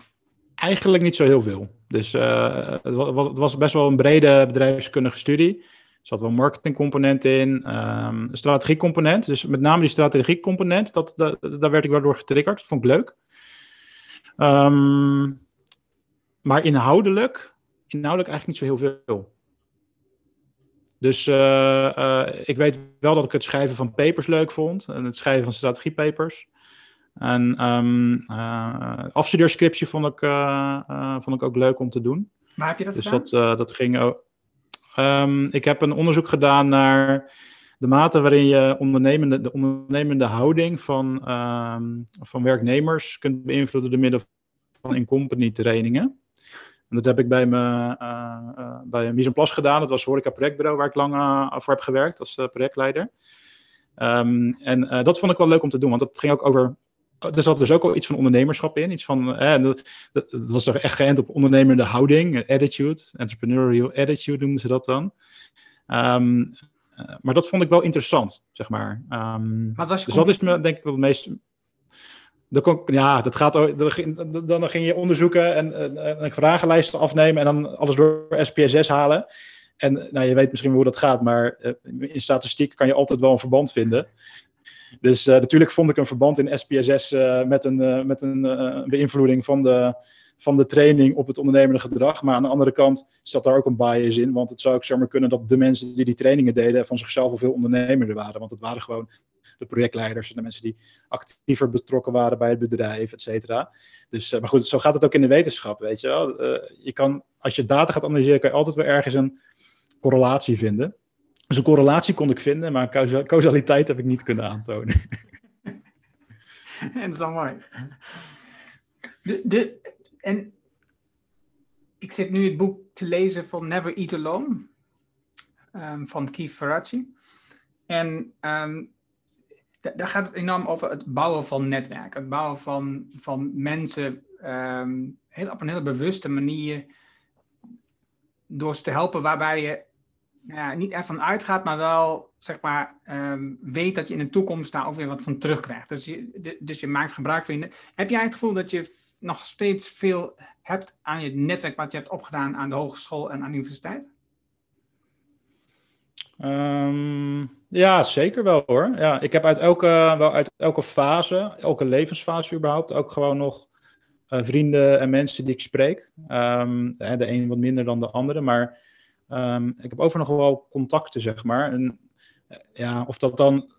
eigenlijk niet zo heel veel. Dus uh, het, was best wel een brede bedrijfskundige studie. zat wel een marketingcomponent in, um, een strategiecomponent. Dus met name die strategiecomponent, dat, dat, daar werd ik wel door getriggerd. Dat vond ik leuk. Um, maar inhoudelijk, inhoudelijk eigenlijk niet zo heel veel. Dus uh, uh, ik weet wel dat ik het schrijven van papers leuk vond. En het schrijven van strategiepapers. En um, uh, afstudeerscriptje vond ik, vond ik ook leuk om te doen. Waar heb je dat dus gedaan? dat, dat ging... Um, ik heb een onderzoek gedaan naar de mate waarin je ondernemende, de ondernemende houding van, um, van werknemers kunt beïnvloeden door middel van in-company trainingen. En dat heb ik bij, me, uh, uh, bij Mise Plas gedaan. Dat was Horeca Projectbureau waar ik lang uh, voor heb gewerkt als projectleider. Um, en dat vond ik wel leuk om te doen, want het ging ook over er zat dus ook al iets van ondernemerschap in. Iets van, eh, dat, dat, was toch echt geënt op ondernemende houding, attitude, entrepreneurial attitude noemden ze dat dan. Um, uh, maar dat vond ik wel interessant, zeg maar. Um, Wat was je dus dat is me, denk ik wel het meest. Dan ja, dat gaat, dan, dan ging je onderzoeken en, en, en vragenlijsten afnemen en dan alles door SPSS halen. En nou, je weet misschien hoe dat gaat, maar uh, in statistiek kan je altijd wel een verband vinden. Dus uh, natuurlijk vond ik een verband in SPSS uh, met een, uh, met een beïnvloeding van de, van de training op het ondernemende gedrag. Maar aan de andere kant zat daar ook een bias in. Want het zou ook zomaar kunnen dat de mensen die die trainingen deden van zichzelf al veel ondernemerder waren. Want het waren gewoon de projectleiders en de mensen die actiever betrokken waren bij het bedrijf, et cetera. Dus, maar goed, zo gaat het ook in de wetenschap, weet je wel. je kan, als je data gaat analyseren, kan je altijd weer ergens een correlatie vinden. Dus een correlatie kon ik vinden, maar causaliteit heb ik niet kunnen aantonen. En is al mooi. En ik zit nu het boek te lezen van Never Eat Alone um, van Keith Ferracci. En um, daar gaat het enorm over het bouwen van netwerken. Het bouwen van, van mensen um, heel, op een hele bewuste manier door ze te helpen waarbij je ja, niet ervan uitgaat, maar wel zeg maar, um, weet dat je in de toekomst daar ook weer wat van terugkrijgt. Dus je, dus je maakt gebruik van je. Heb jij het gevoel dat je nog steeds veel hebt aan je netwerk wat je hebt opgedaan aan de hogeschool en aan de universiteit? Um, ja, zeker wel hoor. Ja, ik heb uit elke, wel uit elke fase, elke levensfase überhaupt, ook gewoon nog uh, vrienden en mensen die ik spreek. Um, de een wat minder dan de andere, maar Um, ik heb over nog wel contacten, zeg maar. En ja, of dat dan.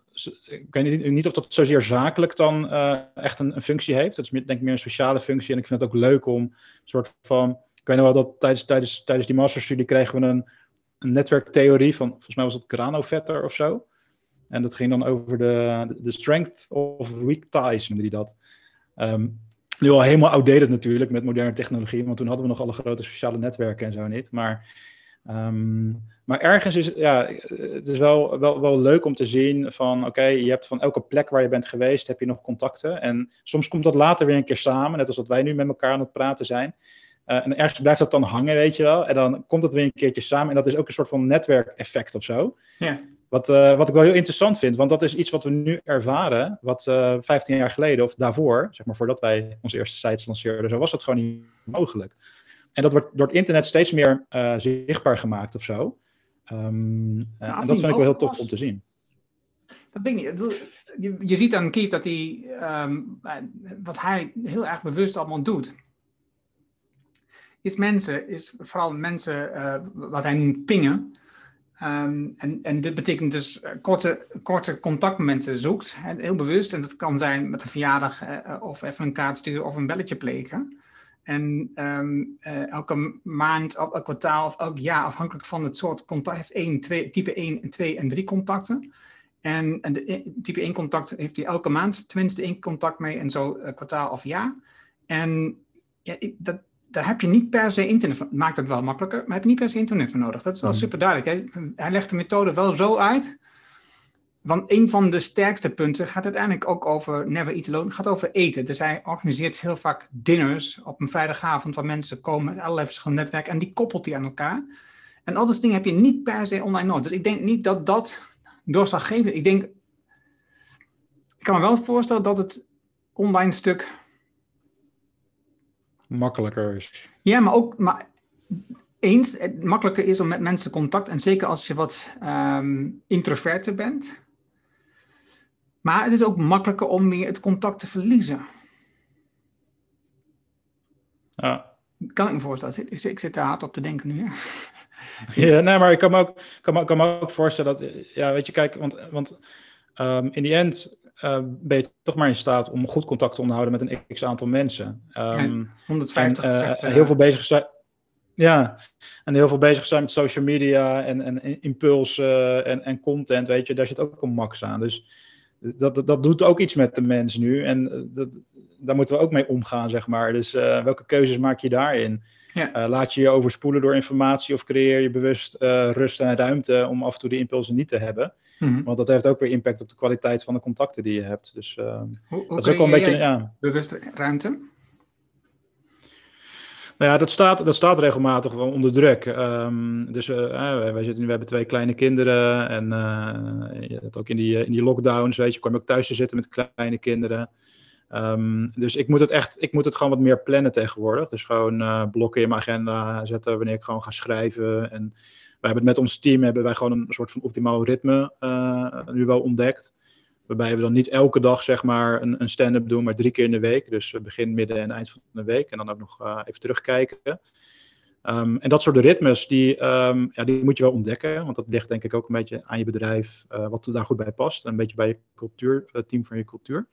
Ik weet niet, of dat zozeer zakelijk dan uh, echt een, een, functie heeft. Dat is denk ik meer een sociale functie. En ik vind het ook leuk om een soort van. Ik weet nog wel dat tijdens, tijdens, tijdens die masterstudie kregen we een, een netwerktheorie van. Volgens mij was het Granovetter of zo. En dat ging dan over de, de strength of weak ties, noemde hij dat. Um, nu al helemaal outdated natuurlijk met moderne technologie, want toen hadden we nog alle grote sociale netwerken en zo niet. Maar Um, maar ergens is ja, het is wel, wel, wel leuk om te zien van oké, okay, je hebt van elke plek waar je bent geweest, heb je nog contacten. En soms komt dat later weer een keer samen, net als dat wij nu met elkaar aan het praten zijn. Uh, en ergens blijft dat dan hangen, weet je wel. En dan komt dat weer een keertje samen. En dat is ook een soort van netwerkeffect of zo. Ja. Wat, uh, wat ik wel heel interessant vind, want dat is iets wat we nu ervaren, wat uh, eh, 15 jaar geleden of daarvoor, zeg maar voordat wij onze eerste sites lanceerden, zo was dat gewoon niet mogelijk. En dat wordt door het internet steeds meer uh, zichtbaar gemaakt of zo. Um, nou, en dat vind ik wel heel tof om te zien. Dat denk ik. Je, je ziet aan Kief dat hij, um, wat hij heel erg bewust allemaal doet, is mensen, is vooral mensen, uh, wat hij noemt pingen. Um, en, en dit betekent dus korte, korte contactmomenten zoekt, heel bewust. En dat kan zijn met een verjaardag uh, of even een kaart sturen of een belletje plegen. En um, uh, elke maand, elk kwartaal of elk jaar, afhankelijk van het soort contact, heeft één, twee, type 1, 2 en 3 contacten. En, en de type 1 contact heeft hij elke maand tenminste één contact mee en zo uh, kwartaal of jaar. En ja, ik, dat, daar heb je niet per se internet van. Maakt het wel makkelijker, maar heb je niet per se internet voor nodig. Dat is wel mm. super duidelijk. Hij legt de methode wel zo uit want een van de sterkste punten gaat uiteindelijk ook over Never Eat Alone, gaat over eten. Dus hij organiseert heel vaak dinners op een vrijdagavond waar mensen komen uit allerlei verschillende netwerken en die koppelt hij aan elkaar. En al dat dingen heb je niet per se online nodig. Dus ik denk niet dat dat doorslaggevend Ik denk, ik kan me wel voorstellen dat het online stuk makkelijker is. Ja, maar ook, maar eens het makkelijker is om met mensen contact, en zeker als je wat um, introverter bent. Maar het is ook makkelijker om meer het contact te verliezen. Ja. Kan ik me voorstellen. Ik, zit daar hard op te denken nu. Hè? Ja, nee, maar ik kan me ook, kan me, kan me ook voorstellen dat, ja, weet je, kijk, want, want um, in die end uh, ben je toch maar in staat om goed contact te onderhouden met een x aantal mensen. Um, ja, 150 en, uh, zegt, uh, heel veel bezig zijn. Ja, en heel veel bezig zijn met social media en, en impulsen en, en content, weet je, daar zit ook een max aan. Dus dat, dat, dat, doet ook iets met de mens nu. En eh, dat, daar moeten we ook mee omgaan, zeg maar. Dus uh, welke keuzes maak je daarin? Ja. Uh, laat je je overspoelen door informatie of creëer je bewust rust en ruimte om af en toe die impulsen niet te hebben? Mhm. Want dat heeft ook weer impact op de kwaliteit van de contacten die je hebt. Dus Hoe, hoe dat is ook wel een beetje. je Ja. bewuste ruimte? Nou ja, dat staat, dat staat regelmatig onder druk. Ehm, dus eh, wij, wij zitten we hebben twee kleine kinderen. En eh, je hebt ook in die, in die lockdowns, weet je, kwam ook thuis te zitten met kleine kinderen. Ehm, dus ik moet het echt, ik moet het gewoon wat meer plannen tegenwoordig. Dus gewoon eh, blokken in mijn agenda zetten wanneer ik gewoon ga schrijven. En wij hebben het met ons team hebben wij gewoon een soort van optimaal ritme eh, nu wel ontdekt. Waarbij we dan niet elke dag zeg maar een, een stand-up doen, maar drie keer in de week. Dus eh, begin, midden en eind van de week. En dan ook nog uh, even terugkijken. Um, en dat soort ritmes, die, um, ja, die moet je wel ontdekken. Want dat ligt denk ik ook een beetje aan je bedrijf, uh, wat daar goed bij past. En een beetje bij je cultuur, het team van je cultuur.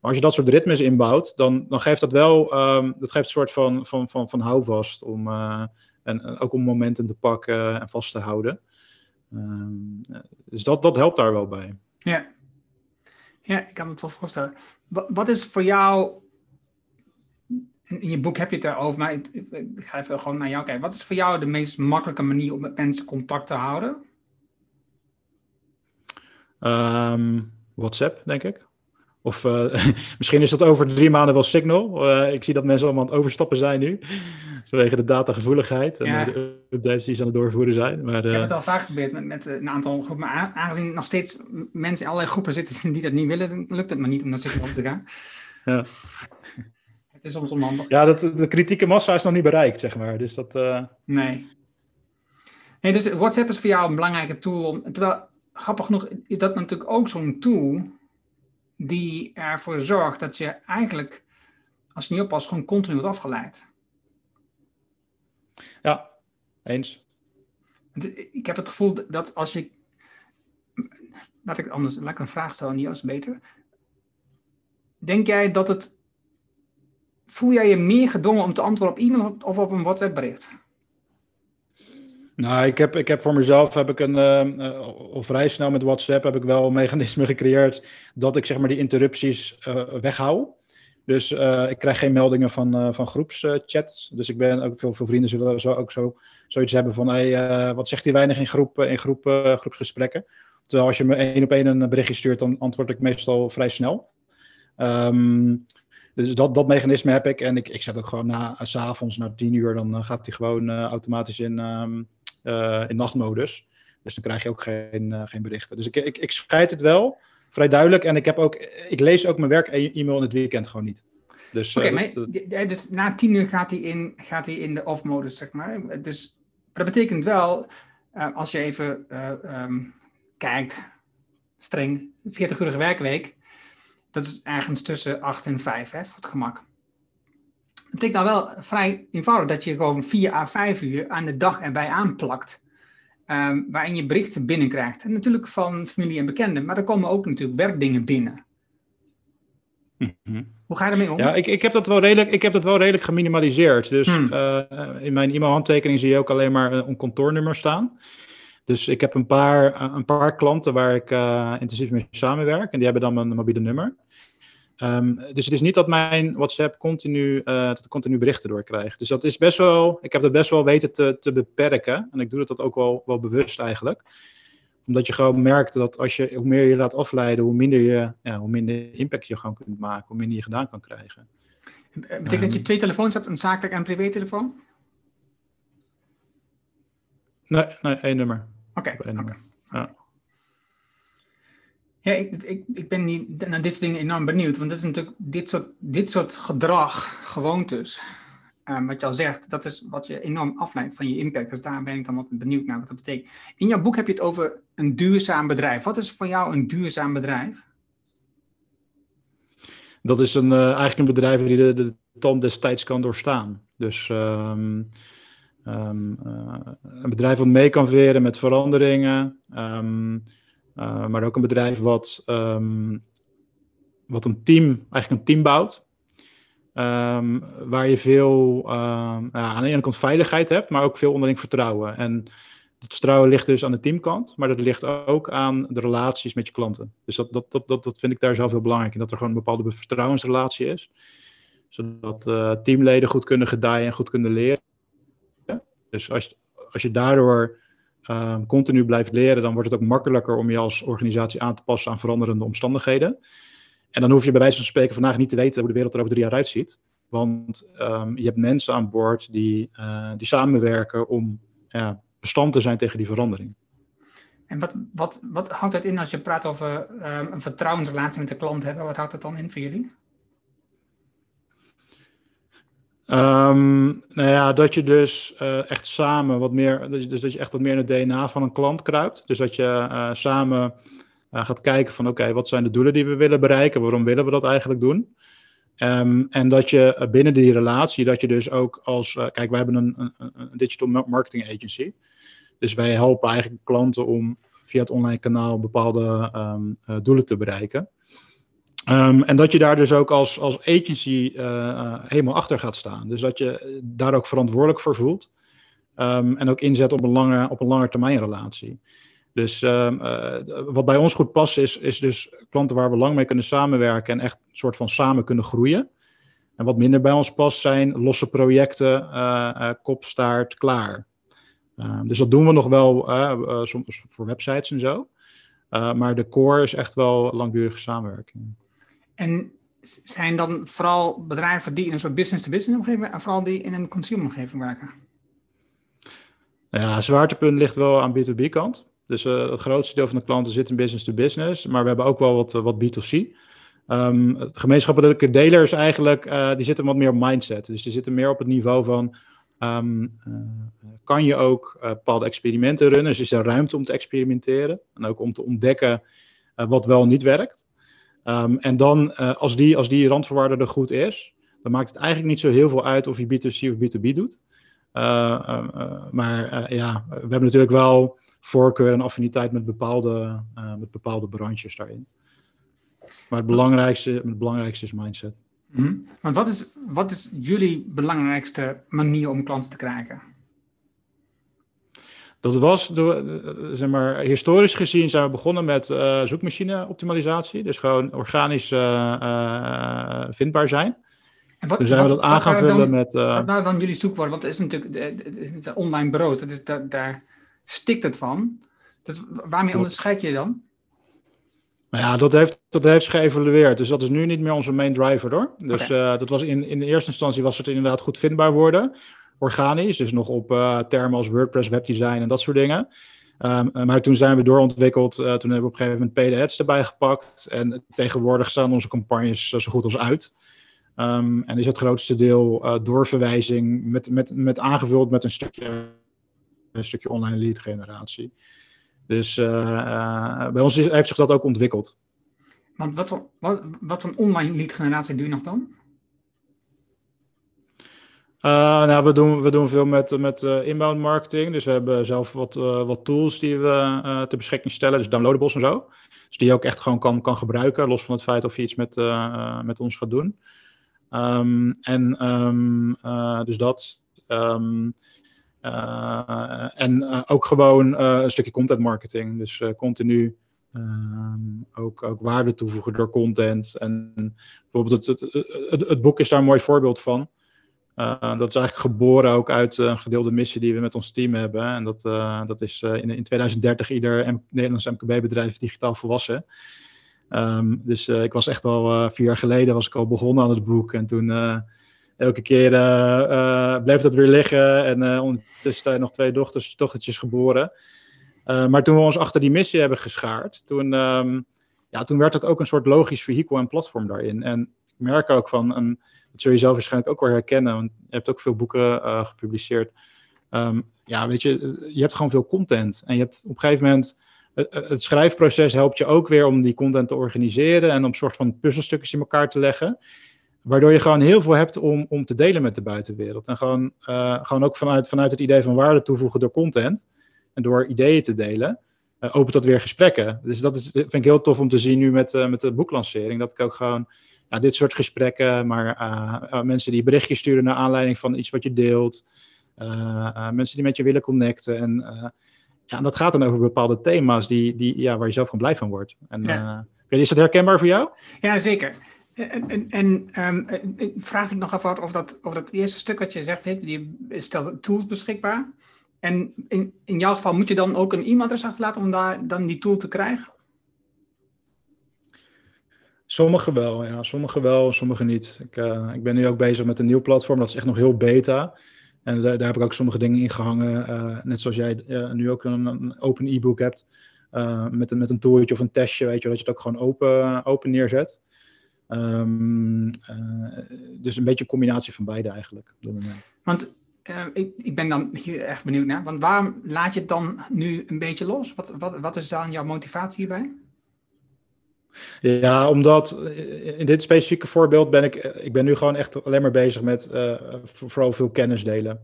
Maar als je dat soort ritmes inbouwt, dan, dan geeft dat wel um, dat geeft een soort van, van, van, van houvast. Om, en, en, ook om momenten te pakken en vast te houden. dus dat, dat helpt daar wel bij. Ja. Ja, ik kan me het wel voorstellen. Wat, is voor jou. In je boek heb je het erover, maar ik, ga even gewoon naar jou kijken. Wat is voor jou de meest makkelijke manier om met mensen contact te houden? Um, WhatsApp, denk ik. Of uh, misschien is dat over drie maanden wel Signal. Uh, ik zie dat mensen allemaal aan het overstappen zijn nu. Vanwege de datagevoeligheid en Ja. de updates die ze aan het doorvoeren zijn. Maar, Ik heb het al vaak geprobeerd met, met een aantal groepen. Maar aangezien nog steeds mensen in allerlei groepen zitten die dat niet willen, dan lukt het maar niet om naar Signal te gaan. Ja. Het is soms onhandig. Ja, dat, de kritieke massa is nog niet bereikt, zeg maar. Dus dat... Nee. Nee, dus WhatsApp is voor jou een belangrijke tool. Om, terwijl, grappig genoeg, is dat natuurlijk ook zo'n tool die ervoor zorgt dat je eigenlijk, als je niet oppast, gewoon continu wordt afgeleid. Ja, eens. Ik heb het gevoel dat als je. Laat ik anders, laat ik een vraag stellen, is beter. Denk jij dat het. Voel jij je meer gedwongen om te antwoorden op e-mail of op een WhatsApp bericht? Nou, ik heb, ik heb voor mezelf heb ik een, uh, al vrij snel met WhatsApp heb ik wel een mechanisme gecreëerd dat ik zeg maar die interrupties uh, weghoud. Dus uh, ik krijg geen meldingen van, van groepschats. dus ik ben ook veel, veel vrienden zullen zo, ook zo, zoiets hebben van hey, wat zegt hij weinig in, groep, in groep, groepsgesprekken. Terwijl als je me één op één een berichtje stuurt, dan antwoord ik meestal vrij snel. Um, dus dat, dat mechanisme heb ik. En ik, ik zet ook gewoon na, s'avonds, na tien uur, dan gaat hij gewoon automatisch in, uh, in nachtmodus. Dus dan krijg je ook geen, geen berichten. Dus ik, ik, ik scheid het wel, vrij duidelijk. En ik, heb ook, ik lees ook mijn werk-e-mail in het weekend gewoon niet. Dus, Oké, okay, uh, maar dus na tien uur gaat hij in, gaat hij in de off-modus, zeg maar. Dus dat betekent wel, uh, als je even um, kijkt, streng, 40-urige werkweek, dat is ergens tussen 8 en 5, hè, voor het gemak. Het betekent nou wel vrij eenvoudig dat je gewoon 4 à 5 uur aan de dag erbij aanplakt. Um, waarin je berichten binnenkrijgt. En natuurlijk van familie en bekenden, maar er komen ook natuurlijk werkdingen binnen. Mm -hmm. Hoe ga je ermee om? Ja, ik, ik, heb dat wel redelijk, ik heb dat wel redelijk geminimaliseerd. Dus hmm. uh, in mijn e-mailhandtekening zie je ook alleen maar een kantoornummer staan. Dus ik heb een paar, een paar klanten waar ik uh, intensief mee samenwerk. En die hebben dan mijn mobiele nummer. Um, dus het is niet dat mijn WhatsApp continu, uh, dat ik continu berichten doorkrijg. Dus dat is best wel, ik heb dat best wel weten te, te beperken. En ik doe dat ook wel, wel bewust eigenlijk. Omdat je gewoon merkt dat als je, hoe meer je laat afleiden, hoe minder, je, ja, hoe minder impact je gewoon kunt maken. Hoe minder je gedaan kan krijgen. Betekent um, dat je twee telefoons hebt, een zakelijk en een privételefoon? Nee, nee, één nummer. Oké, okay, okay. ja. Ja, ik, ik, ik ben niet, naar dit soort dingen enorm benieuwd. Want dat is natuurlijk dit soort, dit soort gedrag, gewoontes. ehm, wat je al zegt, dat is wat je enorm afleidt van je impact. Dus daar ben ik dan altijd benieuwd naar wat dat betekent. In jouw boek heb je het over een duurzaam bedrijf. Wat is voor jou een duurzaam bedrijf? Dat is een, uh, eigenlijk een bedrijf die de, de tand destijds kan doorstaan. Dus ehm, ehm, eh, een bedrijf wat mee kan veren met veranderingen. Uh, maar ook een bedrijf wat, wat een team, eigenlijk een team bouwt. waar je veel ja, aan de ene kant veiligheid hebt, maar ook veel onderling vertrouwen. En het vertrouwen ligt dus aan de teamkant, maar dat ligt ook aan de relaties met je klanten. Dus dat, dat, dat, dat, dat vind ik daar zelf heel belangrijk. Dat er gewoon een bepaalde vertrouwensrelatie is zodat uh, teamleden goed kunnen gedijen en goed kunnen leren. Dus als, als je daardoor um, continu blijft leren, dan wordt het ook makkelijker om je als organisatie aan te passen aan veranderende omstandigheden. En dan hoef je bij wijze van spreken vandaag niet te weten hoe de wereld er over drie jaar uitziet. Want um, je hebt mensen aan boord die, uh, die samenwerken om bestand te zijn tegen die verandering. En wat, wat, wat houdt dat in als je praat over um, een vertrouwensrelatie met de klant hebben? Wat houdt dat dan in voor jullie? Um, nou ja, dat je dus uh, echt samen wat meer, dus dat je echt wat meer in het DNA van een klant kruipt. Dus dat je uh, samen uh, gaat kijken van oké, wat zijn de doelen die we willen bereiken? Waarom willen we dat eigenlijk doen? Um, en dat je binnen die relatie, dat je dus ook als, kijk, wij hebben een, een, een, digital marketing agency. Dus wij helpen eigenlijk klanten om via het online kanaal bepaalde um, doelen te bereiken. Um, en dat je daar dus ook als, als agency uh, helemaal achter gaat staan. Dus dat je daar ook verantwoordelijk voor voelt. Um, en ook inzet op een lange, op een lange termijn relatie. Dus um, uh, wat bij ons goed past is, is dus klanten waar we lang mee kunnen samenwerken en echt een soort van samen kunnen groeien. En wat minder bij ons past zijn losse projecten, uh, kopstaart, klaar. dus dat doen we nog wel soms voor websites en zo. maar de core is echt wel langdurige samenwerking. En zijn dan vooral bedrijven die in een soort business-to-business omgeving en vooral die in een consumer omgeving werken? Ja, zwaartepunt ligt wel aan B2B kant. Dus uh, het grootste deel van de klanten zit in business-to-business, maar we hebben ook wel wat, uh, wat B2C. Um, ehm, gemeenschappelijke delers eigenlijk, uh, die zitten wat meer op mindset. Dus die zitten meer op het niveau van, um, kan je ook bepaalde experimenten runnen? Dus is er ruimte om te experimenteren en ook om te ontdekken wat wel niet werkt. Um, en dan, uh, als, die, als die randvoorwaarde er goed is, dan maakt het eigenlijk niet zo heel veel uit of je B2C of B2B doet. Uh, uh, maar ja, we hebben natuurlijk wel voorkeur en affiniteit met bepaalde, met bepaalde branches daarin. Maar het belangrijkste, het belangrijkste is mindset. -hmm. Want wat is, wat is jullie belangrijkste manier om klanten te krijgen? Dat was, door, zeg maar, historisch gezien zijn we begonnen met uh, zoekmachine-optimalisatie. Dus gewoon organisch uh, uh, vindbaar zijn. En wat, Toen zijn wat, we dat aan gaan vullen dan, met... wat nou dan jullie zoekwoord? Want het is natuurlijk het is online bureaus, dat is, daar, daar stikt het van. Dus waarmee onderscheid je dan? Nou ja, dat heeft, dat heeft geëvalueerd. Dus dat is nu niet meer onze main driver hoor. Dus okay. dat was in, in de eerste instantie was het inderdaad goed vindbaar worden organisch. Dus nog op uh, termen als WordPress, webdesign en dat soort dingen. Um, maar toen zijn we doorontwikkeld. Uh, toen hebben we op een gegeven moment ads erbij gepakt. En tegenwoordig staan onze campagnes zo goed als uit. Um, en is het grootste deel doorverwijzing met, met, met aangevuld met een stukje, een stukje online lead generatie. Dus bij ons is, heeft zich dat ook ontwikkeld. Want wat, wat, wat voor online lead generatie doe je nog dan? Uh, nou, we doen, we doen veel met, met uh, inbound marketing. Dus we hebben zelf wat, uh, wat tools die we ter beschikking stellen. Dus downloadables en zo. Dus die je ook echt gewoon kan, kan gebruiken. Los van het feit of je iets met, met ons gaat doen. Um, en um, dus dat. Um, en ook gewoon een stukje content marketing. Dus continu ook, ook waarde toevoegen door content. En bijvoorbeeld het, het, het, het boek is daar een mooi voorbeeld van. Uh, dat is eigenlijk geboren ook uit een gedeelde missie die we met ons team hebben. En dat, uh, dat is in, in 2030 ieder Nederlands MKB-bedrijf digitaal volwassen. Um, dus ik was echt al vier jaar geleden was ik al begonnen aan het boek. En toen elke keer bleef dat weer liggen. En ondertussen nog twee dochters, dochtertjes geboren. maar toen we ons achter die missie hebben geschaard, toen, um, ja, toen werd het ook een soort logisch vehikel en platform daarin. En merk ook van, en dat zul je zelf waarschijnlijk ook wel herkennen, want je hebt ook veel boeken gepubliceerd. Ehm, ja, weet je, je hebt gewoon veel content. En je hebt op een gegeven moment het schrijfproces helpt je ook weer om die content te organiseren en om een soort van puzzelstukjes in elkaar te leggen. Waardoor je gewoon heel veel hebt om, om te delen met de buitenwereld. En gewoon, uh, gewoon ook vanuit, vanuit het idee van waarde toevoegen door content en door ideeën te delen, uh, opent dat weer gesprekken. Dus dat is, vind ik heel tof om te zien nu met, uh, met de boeklancering. Dat ik ook gewoon ja, dit soort gesprekken, maar mensen die berichtjes sturen naar aanleiding van iets wat je deelt. mensen die met je willen connecten. En ja, en dat gaat dan over bepaalde thema's die, die, ja, waar je zelf van blij van wordt. En, ja. is dat herkenbaar voor jou? Ja, zeker. En, en, en um, vraag ik nog even of dat, of dat eerste stuk wat je zegt, je stelt tools beschikbaar. En in, in jouw geval moet je dan ook een e-mailadres achterlaten om daar dan die tool te krijgen? Sommige wel, ja. Sommige wel, sommige niet. Ik, uh, ik ben nu ook bezig met een nieuw platform, dat is echt nog heel beta. En daar, daar heb ik ook sommige dingen in gehangen. Uh, net zoals jij uh, nu ook een, open e-book hebt. met, een, met een tooltje of een testje, weet je, dat je het ook gewoon open, open neerzet. Uh, dus een beetje een combinatie van beide eigenlijk op dit moment. Want uh, ik, ik, ben dan hier echt benieuwd naar. Want waarom laat je het dan nu een beetje los? Wat, wat, wat is dan jouw motivatie hierbij? Ja, omdat eh, in dit specifieke voorbeeld ben ik, ik ben nu gewoon echt alleen maar bezig met uh, vooral veel kennis delen.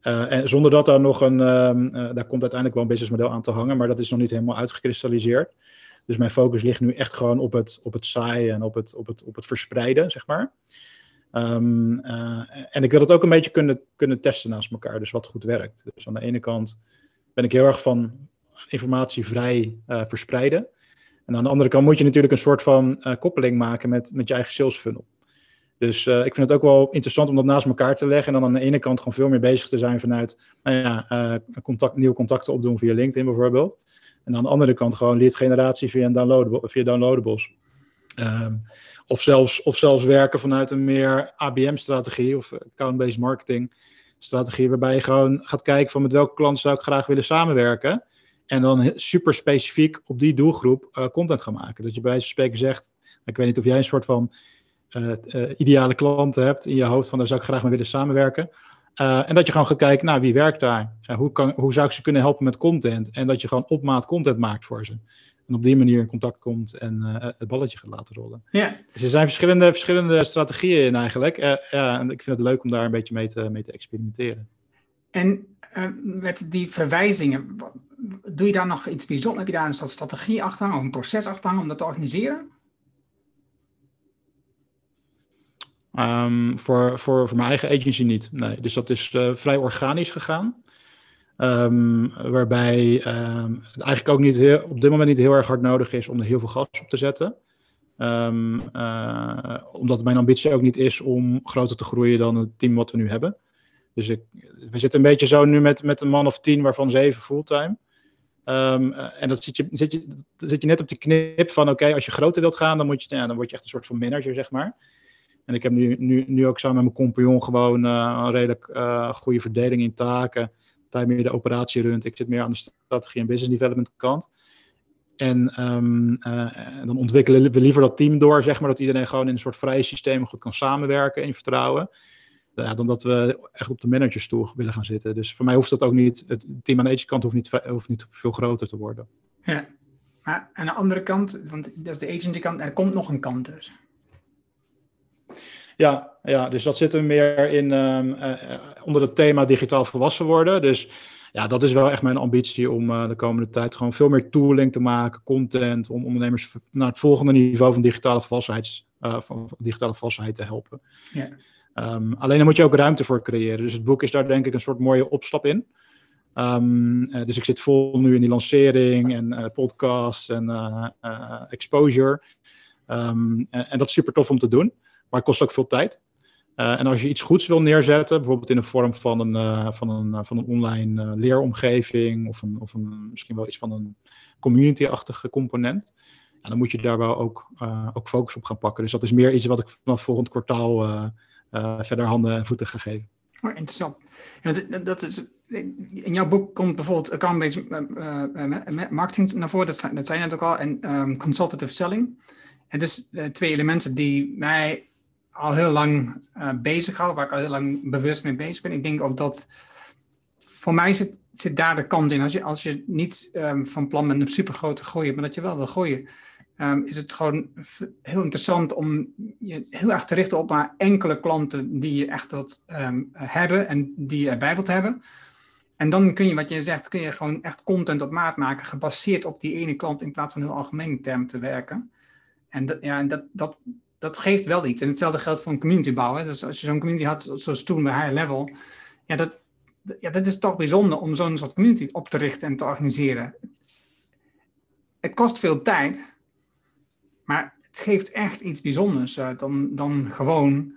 En zonder dat daar nog een, uh, daar komt uiteindelijk wel een businessmodel aan te hangen, maar dat is nog niet helemaal uitgekristalliseerd. Dus mijn focus ligt nu echt gewoon op het, op het saaien en op het, op het, op het verspreiden, zeg maar. Uh, en ik wil het ook een beetje kunnen, kunnen testen naast elkaar, dus wat goed werkt. Dus aan de ene kant ben ik heel erg van informatie vrij uh, verspreiden. En aan de andere kant moet je natuurlijk een soort van uh, koppeling maken met, met je eigen sales funnel. Dus uh, ik vind het ook wel interessant om dat naast elkaar te leggen. En dan aan de ene kant gewoon veel meer bezig te zijn vanuit nou ja, uh, contact, nieuwe contacten opdoen via LinkedIn bijvoorbeeld. En aan de andere kant gewoon lead generatie via, downloadable, via downloadables. Um, of, zelfs, of zelfs werken vanuit een meer ABM-strategie of account-based marketing strategie, waarbij je gewoon gaat kijken van met welke klant zou ik graag willen samenwerken. En dan super specifiek op die doelgroep uh, content gaan maken. Dat je bij wijze van spreken zegt, ik weet niet of jij een soort van uh, uh, ideale klanten hebt in je hoofd van daar zou ik graag mee willen samenwerken. En dat je gewoon gaat kijken, nou, wie werkt daar? Hoe, kan, hoe zou ik ze kunnen helpen met content? En dat je gewoon op maat content maakt voor ze. En op die manier in contact komt en het balletje gaat laten rollen. Ja. Dus er zijn verschillende, verschillende strategieën in eigenlijk. ja, en ik vind het leuk om daar een beetje mee te, mee te experimenteren. En met die verwijzingen, doe je daar nog iets bijzonders? Heb je daar een soort strategie achter of een proces achter om dat te organiseren? Um, voor, voor, voor mijn eigen agency niet. Nee, dus dat is uh, vrij organisch gegaan. Um, waarbij um, het eigenlijk ook niet heel, op dit moment niet heel erg hard nodig is om er heel veel gas op te zetten. Uh, omdat mijn ambitie ook niet is om groter te groeien dan het team wat we nu hebben. Dus we zitten een beetje zo nu met, met een man of tien, waarvan zeven fulltime. en dat zit je, zit, je, zit je net op die knip van: oké, als je groter wilt gaan, dan, moet je, ja, dan word je echt een soort van manager, zeg maar. En ik heb nu, nu, nu ook samen met mijn compagnon gewoon uh, een redelijk uh, goede verdeling in taken. Hij meer de operatie runt. Ik zit meer aan de strategie en business development kant. En um, uh, dan ontwikkelen we liever dat team door, zeg maar, dat iedereen gewoon in een soort vrije systeem goed kan samenwerken in vertrouwen. Ja, dan dat we echt op de managersstoel willen gaan zitten. Dus voor mij hoeft dat ook niet, het team aan de agent kant hoeft niet, hoeft niet veel groter te worden. Ja, maar aan de andere kant, want dat is de agency kant, er komt nog een kant dus. Ja, ja, dus dat zit er meer in um, uh, onder het thema digitaal volwassen worden. Dus ja, dat is wel echt mijn ambitie om uh, de komende tijd gewoon veel meer tooling te maken, content, om ondernemers naar het volgende niveau van digitale volwassenheid, uh, van digitale volwassenheid te helpen. Ja. Um, alleen daar moet je ook ruimte voor creëren. Dus het boek is daar denk ik een soort mooie opstap in. Um, dus ik zit vol nu in die lancering en podcasts en exposure. en, en dat is super tof om te doen. Maar het kost ook veel tijd. Uh, en als je iets goeds wil neerzetten, bijvoorbeeld in de vorm van een, uh, van een, uh, van een online leeromgeving of, een, of een, misschien wel iets van een community-achtige component, dan moet je daar wel ook, ook focus op gaan pakken. Dus dat is meer iets wat ik vanaf volgend kwartaal verder handen en voeten ga geven. Oh, interessant. Ja, dat, dat is, in jouw boek komt bijvoorbeeld account-based marketing naar voren, dat, dat zei je net ook al, en um, consultative selling. Is uh, twee elementen die mij al heel lang uh, bezig hou, waar ik al heel lang bewust mee bezig ben. Ik denk ook dat voor mij zit, zit daar de kant in. Als je, als je niet um, van plan bent een supergrote groeien, maar dat je wel wil groeien, um, is het gewoon heel interessant om je heel erg te richten op maar enkele klanten die je echt wilt um, hebben en die je erbij wilt hebben. En dan kun je, wat je zegt, kun je gewoon echt content op maat maken, gebaseerd op die ene klant in plaats van heel algemeen term te werken. En, dat, ja, dat, dat, dat geeft wel iets. En hetzelfde geldt voor een community bouwen. Dus als je zo'n community had, zoals toen bij High Level, ja, dat, ja, dat is toch bijzonder om zo'n soort community op te richten en te organiseren. Het kost veel tijd, maar het geeft echt iets bijzonders uh, dan, dan gewoon,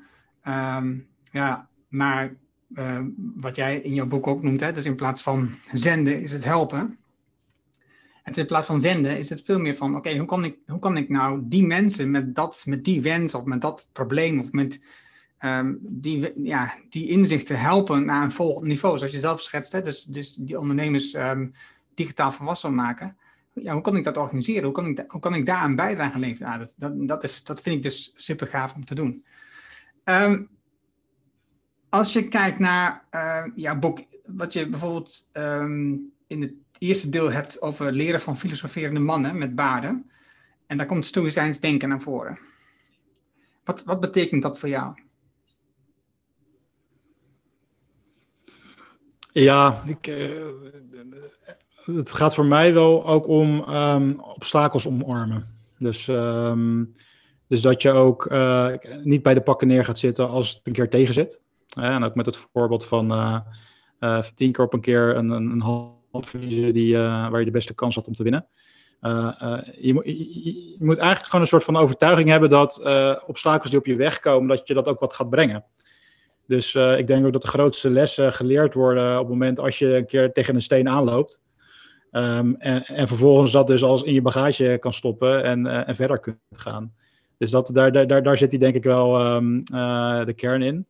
um, ja, maar uh, wat jij in jouw boek ook noemt, hè, dus in plaats van zenden is het helpen. En in plaats van zenden is het veel meer van, oké, hoe, kan ik, hoe kan ik nou die mensen met, dat, met die wens of met dat probleem of met um, die, ja, die inzichten helpen naar een volgend niveau, zoals je zelf schetst, hè, dus, dus die ondernemers um, digitaal volwassen maken. Ja, hoe kan ik dat organiseren? Hoe kan ik, hoe kan ik daar een bijdrage leveren? Nou, dat, dat, dat, is, dat vind ik dus super gaaf om te doen. Um, als je kijkt naar uh, jouw boek, wat je bijvoorbeeld in het eerste deel hebt over leren van filosoferende mannen met baarden. En daar komt stoïcijns denken naar voren. Wat, wat betekent dat voor jou? Ja, ik, uh, het gaat voor mij wel ook om um, obstakels omarmen. Dus, um, dus dat je ook uh, niet bij de pakken neer gaat zitten als het een keer tegen zit. en ook met het voorbeeld van uh, tien keer op een keer een, een, een verliezen die, waar je de beste kans had om te winnen. Je, je, je, moet eigenlijk gewoon een soort van overtuiging hebben dat obstakels die op je weg komen, dat je dat ook wat gaat brengen. Dus ik denk ook dat de grootste lessen geleerd worden op het moment als je een keer tegen een steen aanloopt. Um, en, en, vervolgens dat dus als in je bagage kan stoppen en, en verder kunt gaan. Dus dat, daar, daar, daar zit hij denk ik wel um, de kern in.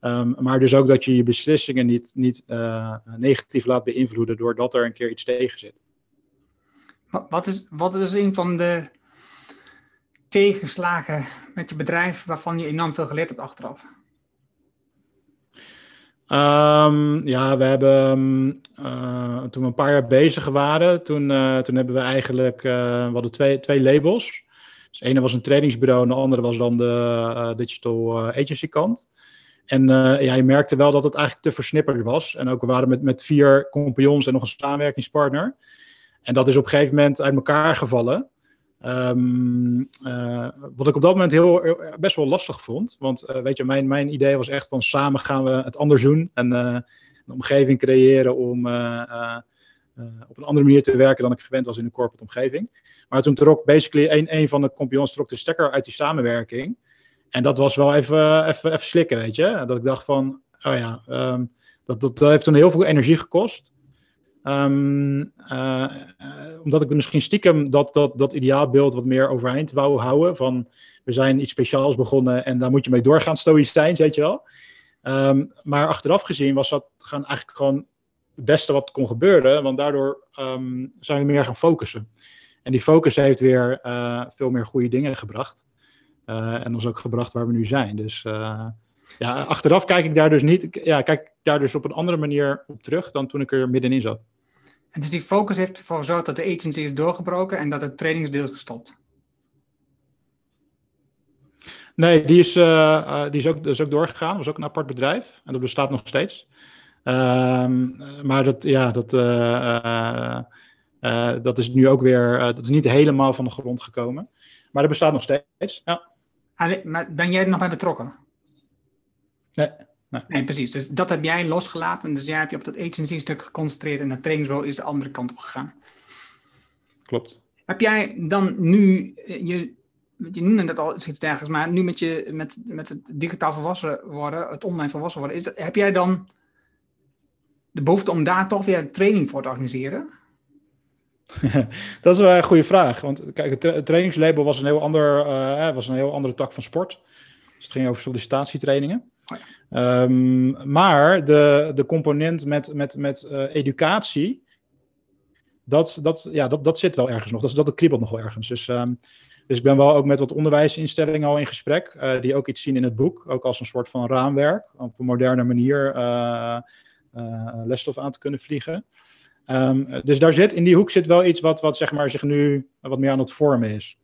Um, maar dus ook dat je je beslissingen niet, niet uh, negatief laat beïnvloeden doordat er een keer iets tegen zit. Wat is, wat is een van de tegenslagen met je bedrijf waarvan je enorm veel geleerd hebt achteraf? Um, ja, we hebben uh, toen we een paar jaar bezig waren, toen, uh, toen hebben we eigenlijk, we hadden twee, twee labels. Dus de ene was een trainingsbureau en de andere was dan de digital agency kant. En uh, ja, je merkte wel dat het eigenlijk te versnipperd was. En ook we waren met, met vier compagnons en nog een samenwerkingspartner. En dat is op een gegeven moment uit elkaar gevallen. Um, uh, wat ik op dat moment heel, best wel lastig vond. Want uh, weet je, mijn, mijn idee was echt van samen gaan we het anders doen. En een omgeving creëren om op een andere manier te werken dan ik gewend was in een corporate omgeving. Maar toen trok basically een, van de compagnons trok de stekker uit die samenwerking. En dat was wel even, even, even slikken, weet je. Dat ik dacht van, oh ja, um, dat, dat, dat, heeft toen heel veel energie gekost. Um, uh, omdat ik er misschien stiekem dat, dat, dat ideaalbeeld wat meer overeind wou houden. Van, we zijn iets speciaals begonnen en daar moet je mee doorgaan, stoïcijns, weet je wel. Um, maar achteraf gezien was dat gaan eigenlijk gewoon het beste wat kon gebeuren. Want daardoor zijn we meer gaan focussen. En die focus heeft weer uh, veel meer goede dingen gebracht. Uh, en ons ook gebracht waar we nu zijn. Dus ja, achteraf kijk ik daar dus niet, ja, kijk daar dus op een andere manier op terug dan toen ik er middenin zat. En dus die focus heeft ervoor gezorgd dat de agency is doorgebroken en dat het trainingsdeel is gestopt? Nee, die is, uh, die is, ook, is ook doorgegaan. Dat was ook een apart bedrijf en dat bestaat nog steeds. Ehm, maar dat, ja, dat, dat is nu ook weer, dat is niet helemaal van de grond gekomen. Maar dat bestaat nog steeds. Ja. Maar ben jij er nog bij betrokken? Nee. Nee. nee. precies. Dus dat heb jij losgelaten. Dus jij hebt je op dat agency-stuk geconcentreerd en het trainingsbureau is de andere kant op gegaan. Klopt. Heb jij dan nu, eh, je, je noemde net al iets dergelijks, maar nu met, je, met, met het digitaal volwassen worden, het online volwassen worden, is dat, heb jij dan de behoefte om daar toch weer training voor te organiseren? dat is wel een goede vraag. Want kijk, het, trainingslabel was een heel, ander, uh, was een heel andere tak van sport. Dus het ging over sollicitatietrainingen. Oh ja. Um, maar de, de component met, met, met uh, educatie, dat, dat, ja, dat, dat zit wel ergens nog. Dat, dat kriebelt nog wel ergens. Dus um, Dus ik ben wel ook met wat onderwijsinstellingen al in gesprek, uh, die ook iets zien in het boek, ook als een soort van raamwerk, op een moderne manier uh, lesstof aan te kunnen vliegen. Um, dus daar zit, in die hoek zit wel iets wat, wat zeg maar, zich nu wat meer aan het vormen is.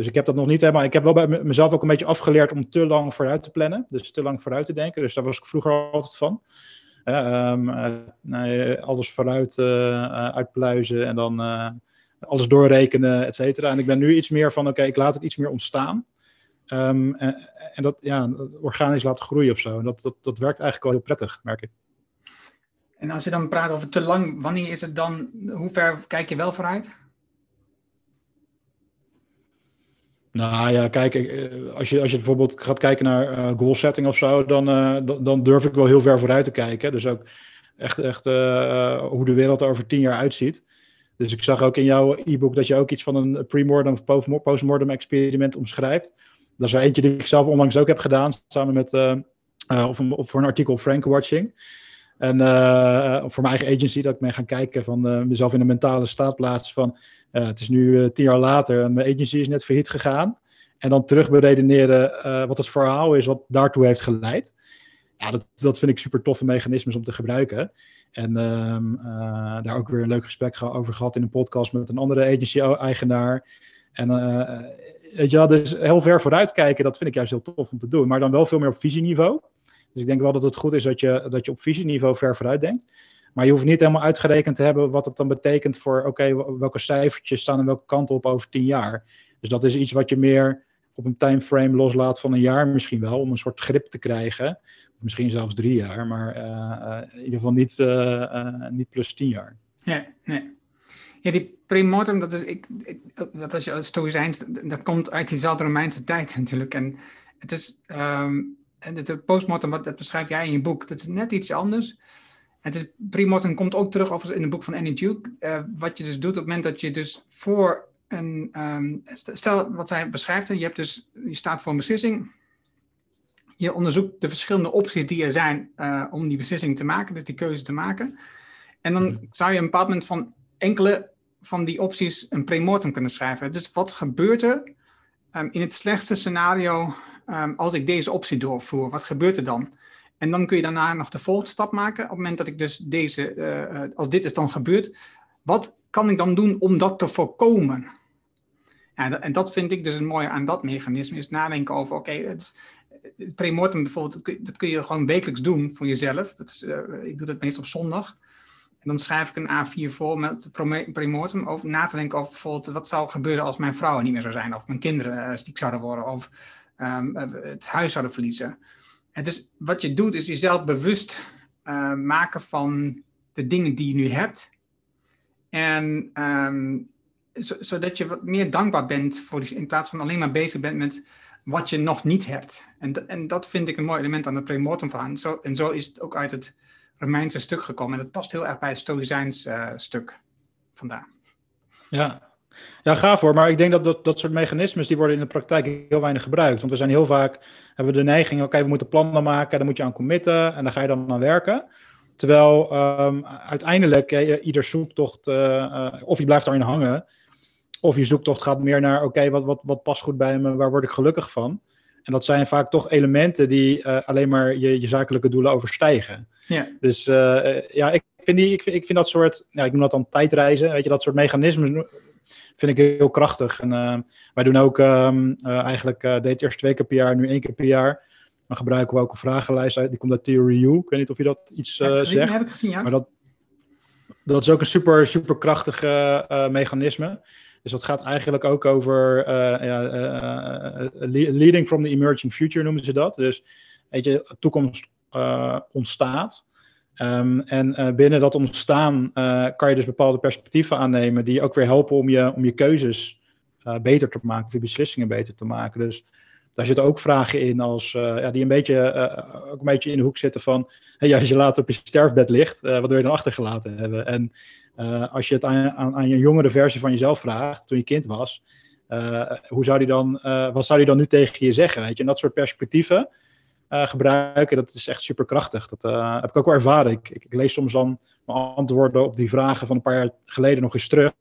Dus ik heb dat nog niet helemaal. Ik heb wel bij mezelf ook een beetje afgeleerd om te lang vooruit te plannen. Dus te lang vooruit te denken. Dus daar was ik vroeger altijd van. Um, nee, alles vooruit uh, uitpluizen en dan alles doorrekenen, et cetera. En ik ben nu iets meer van, oké, ik laat het iets meer ontstaan. En, en, dat, ja, organisch laten groeien of zo. En dat, dat, dat werkt eigenlijk wel heel prettig, merk ik. En als je dan praat over te lang, wanneer is het dan, hoe ver kijk je wel vooruit? Nou ja, kijk, als je, als je bijvoorbeeld gaat kijken naar uh, goal setting of zo, dan, uh, dan durf ik wel heel ver vooruit te kijken. Dus ook echt, echt hoe de wereld er over tien jaar uitziet. Dus ik zag ook in jouw e-book dat je ook iets van een pre-mortem of post-mortem experiment omschrijft. Dat is er eentje die ik zelf onlangs ook heb gedaan, samen met, of, of, voor een artikel op Frank Watching. En uh, voor mijn eigen agency, dat ik mee gaan kijken van uh, mezelf in een mentale staat plaatsen van, het is nu tien jaar later en mijn agency is net failliet gegaan. En dan terug beredeneren wat het verhaal is wat daartoe heeft geleid. Ja, dat, dat vind ik super toffe mechanismes om te gebruiken. En uh, daar ook weer een leuk gesprek over gehad in een podcast met een andere agency-eigenaar. En uh, dus heel ver vooruit kijken, dat vind ik juist heel tof om te doen. Maar dan wel veel meer op visieniveau. Dus ik denk wel dat het goed is dat je, dat je op visieniveau ver vooruit denkt. Maar je hoeft niet helemaal uitgerekend te hebben wat het dan betekent voor, oké, welke cijfertjes staan aan welke kant op over tien jaar. Dus dat is iets wat je meer op een timeframe loslaat van een jaar misschien wel, om een soort grip te krijgen misschien zelfs drie jaar, maar uh, in ieder geval niet, uh, niet plus tien jaar. Ja, nee. Ja, die premortem, dat is, ik, ik, dat is stoïcijns, dat komt uit diezelfde Romeinse tijd natuurlijk. En het is, en het postmortem, wat, dat beschrijf jij in je boek, dat is net iets anders. Het is, premortem komt ook terug over in het boek van Annie Duke. Uh, wat je dus doet op het moment dat je dus voor een, um, stel wat zij beschrijft, je, hebt dus, je staat voor een beslissing, je onderzoekt de verschillende opties die er zijn uh, om die beslissing te maken, dus die keuze te maken. En dan mhm. zou je een bepaald moment van enkele van die opties een premortem kunnen schrijven. Dus wat gebeurt er um, in het slechtste scenario um, als ik deze optie doorvoer? Wat gebeurt er dan? En dan kun je daarna nog de volgende stap maken. Op het moment dat ik dus deze, uh, als dit is dan gebeurd, wat kan ik dan doen om dat te voorkomen? Ja, en dat vind ik dus een mooie aan dat mechanisme, is nadenken over, oké, het premortem bijvoorbeeld, dat kun, je gewoon wekelijks doen voor jezelf. Dat is, uh, ik doe dat meestal op zondag. En dan schrijf ik een A4 voor met premortem over na te denken over bijvoorbeeld wat zou gebeuren als mijn vrouw er niet meer zou zijn, of mijn kinderen uh, zouden worden, of um, het huis zouden verliezen. En dus wat je doet is jezelf bewust uh, maken van de dingen die je nu hebt. En um, zodat je wat meer dankbaar bent voor die, in plaats van alleen maar bezig bent met wat je nog niet hebt. En, en dat vind ik een mooi element aan de premortem verhaal. Zo, en zo is het ook uit het Romeinse stuk gekomen. En dat past heel erg bij het Stoïcijns uh, stuk vandaar. Ja. Ja, gaaf hoor. Maar ik denk dat, dat dat soort mechanismes die worden in de praktijk heel weinig gebruikt. Want we zijn heel vaak, hebben we de neiging, oké, we moeten plannen maken, daar moet je aan committen en daar ga je dan aan werken. Terwijl um, uiteindelijk eh, ieder zoektocht, uh, of je blijft daarin hangen, of je zoektocht gaat meer naar, oké, wat, wat, wat past goed bij me, waar word ik gelukkig van? En dat zijn vaak toch elementen die uh, alleen maar je, je zakelijke doelen overstijgen. Ja. Dus ja, ik vind, die, ik, vind, ik vind dat soort, ja, ik noem dat dan tijdreizen, weet je, dat soort mechanismes vind ik heel krachtig. En uh, wij doen ook um, eigenlijk, deed eerst twee keer per jaar, nu één keer per jaar. Dan gebruiken we ook een vragenlijst uit, die komt uit Theory U. Ik weet niet of je dat iets heb zegt. Heb ik gezien, ja. Maar dat, dat is ook een super, super krachtig mechanisme. Dus dat gaat eigenlijk ook over uh, ja, uh, leading from the emerging future noemen ze dat. Dus weet je, toekomst ontstaat. Um, en binnen dat ontstaan kan je dus bepaalde perspectieven aannemen die ook weer helpen om je, om je keuzes beter te maken of je beslissingen beter te maken. Dus daar zitten ook vragen in als, ja, die een beetje, ook een beetje in de hoek zitten van, hey, als je later op je sterfbed ligt, wat wil je dan achtergelaten hebben? En als je het aan, aan, aan, je jongere versie van jezelf vraagt, toen je kind was, hoe zou die dan, wat zou die dan nu tegen je zeggen? Weet je? En dat soort perspectieven gebruiken, dat is echt superkrachtig. Dat heb ik ook wel ervaren. Ik, ik, lees soms dan mijn antwoorden op die vragen van een paar jaar geleden nog eens terug.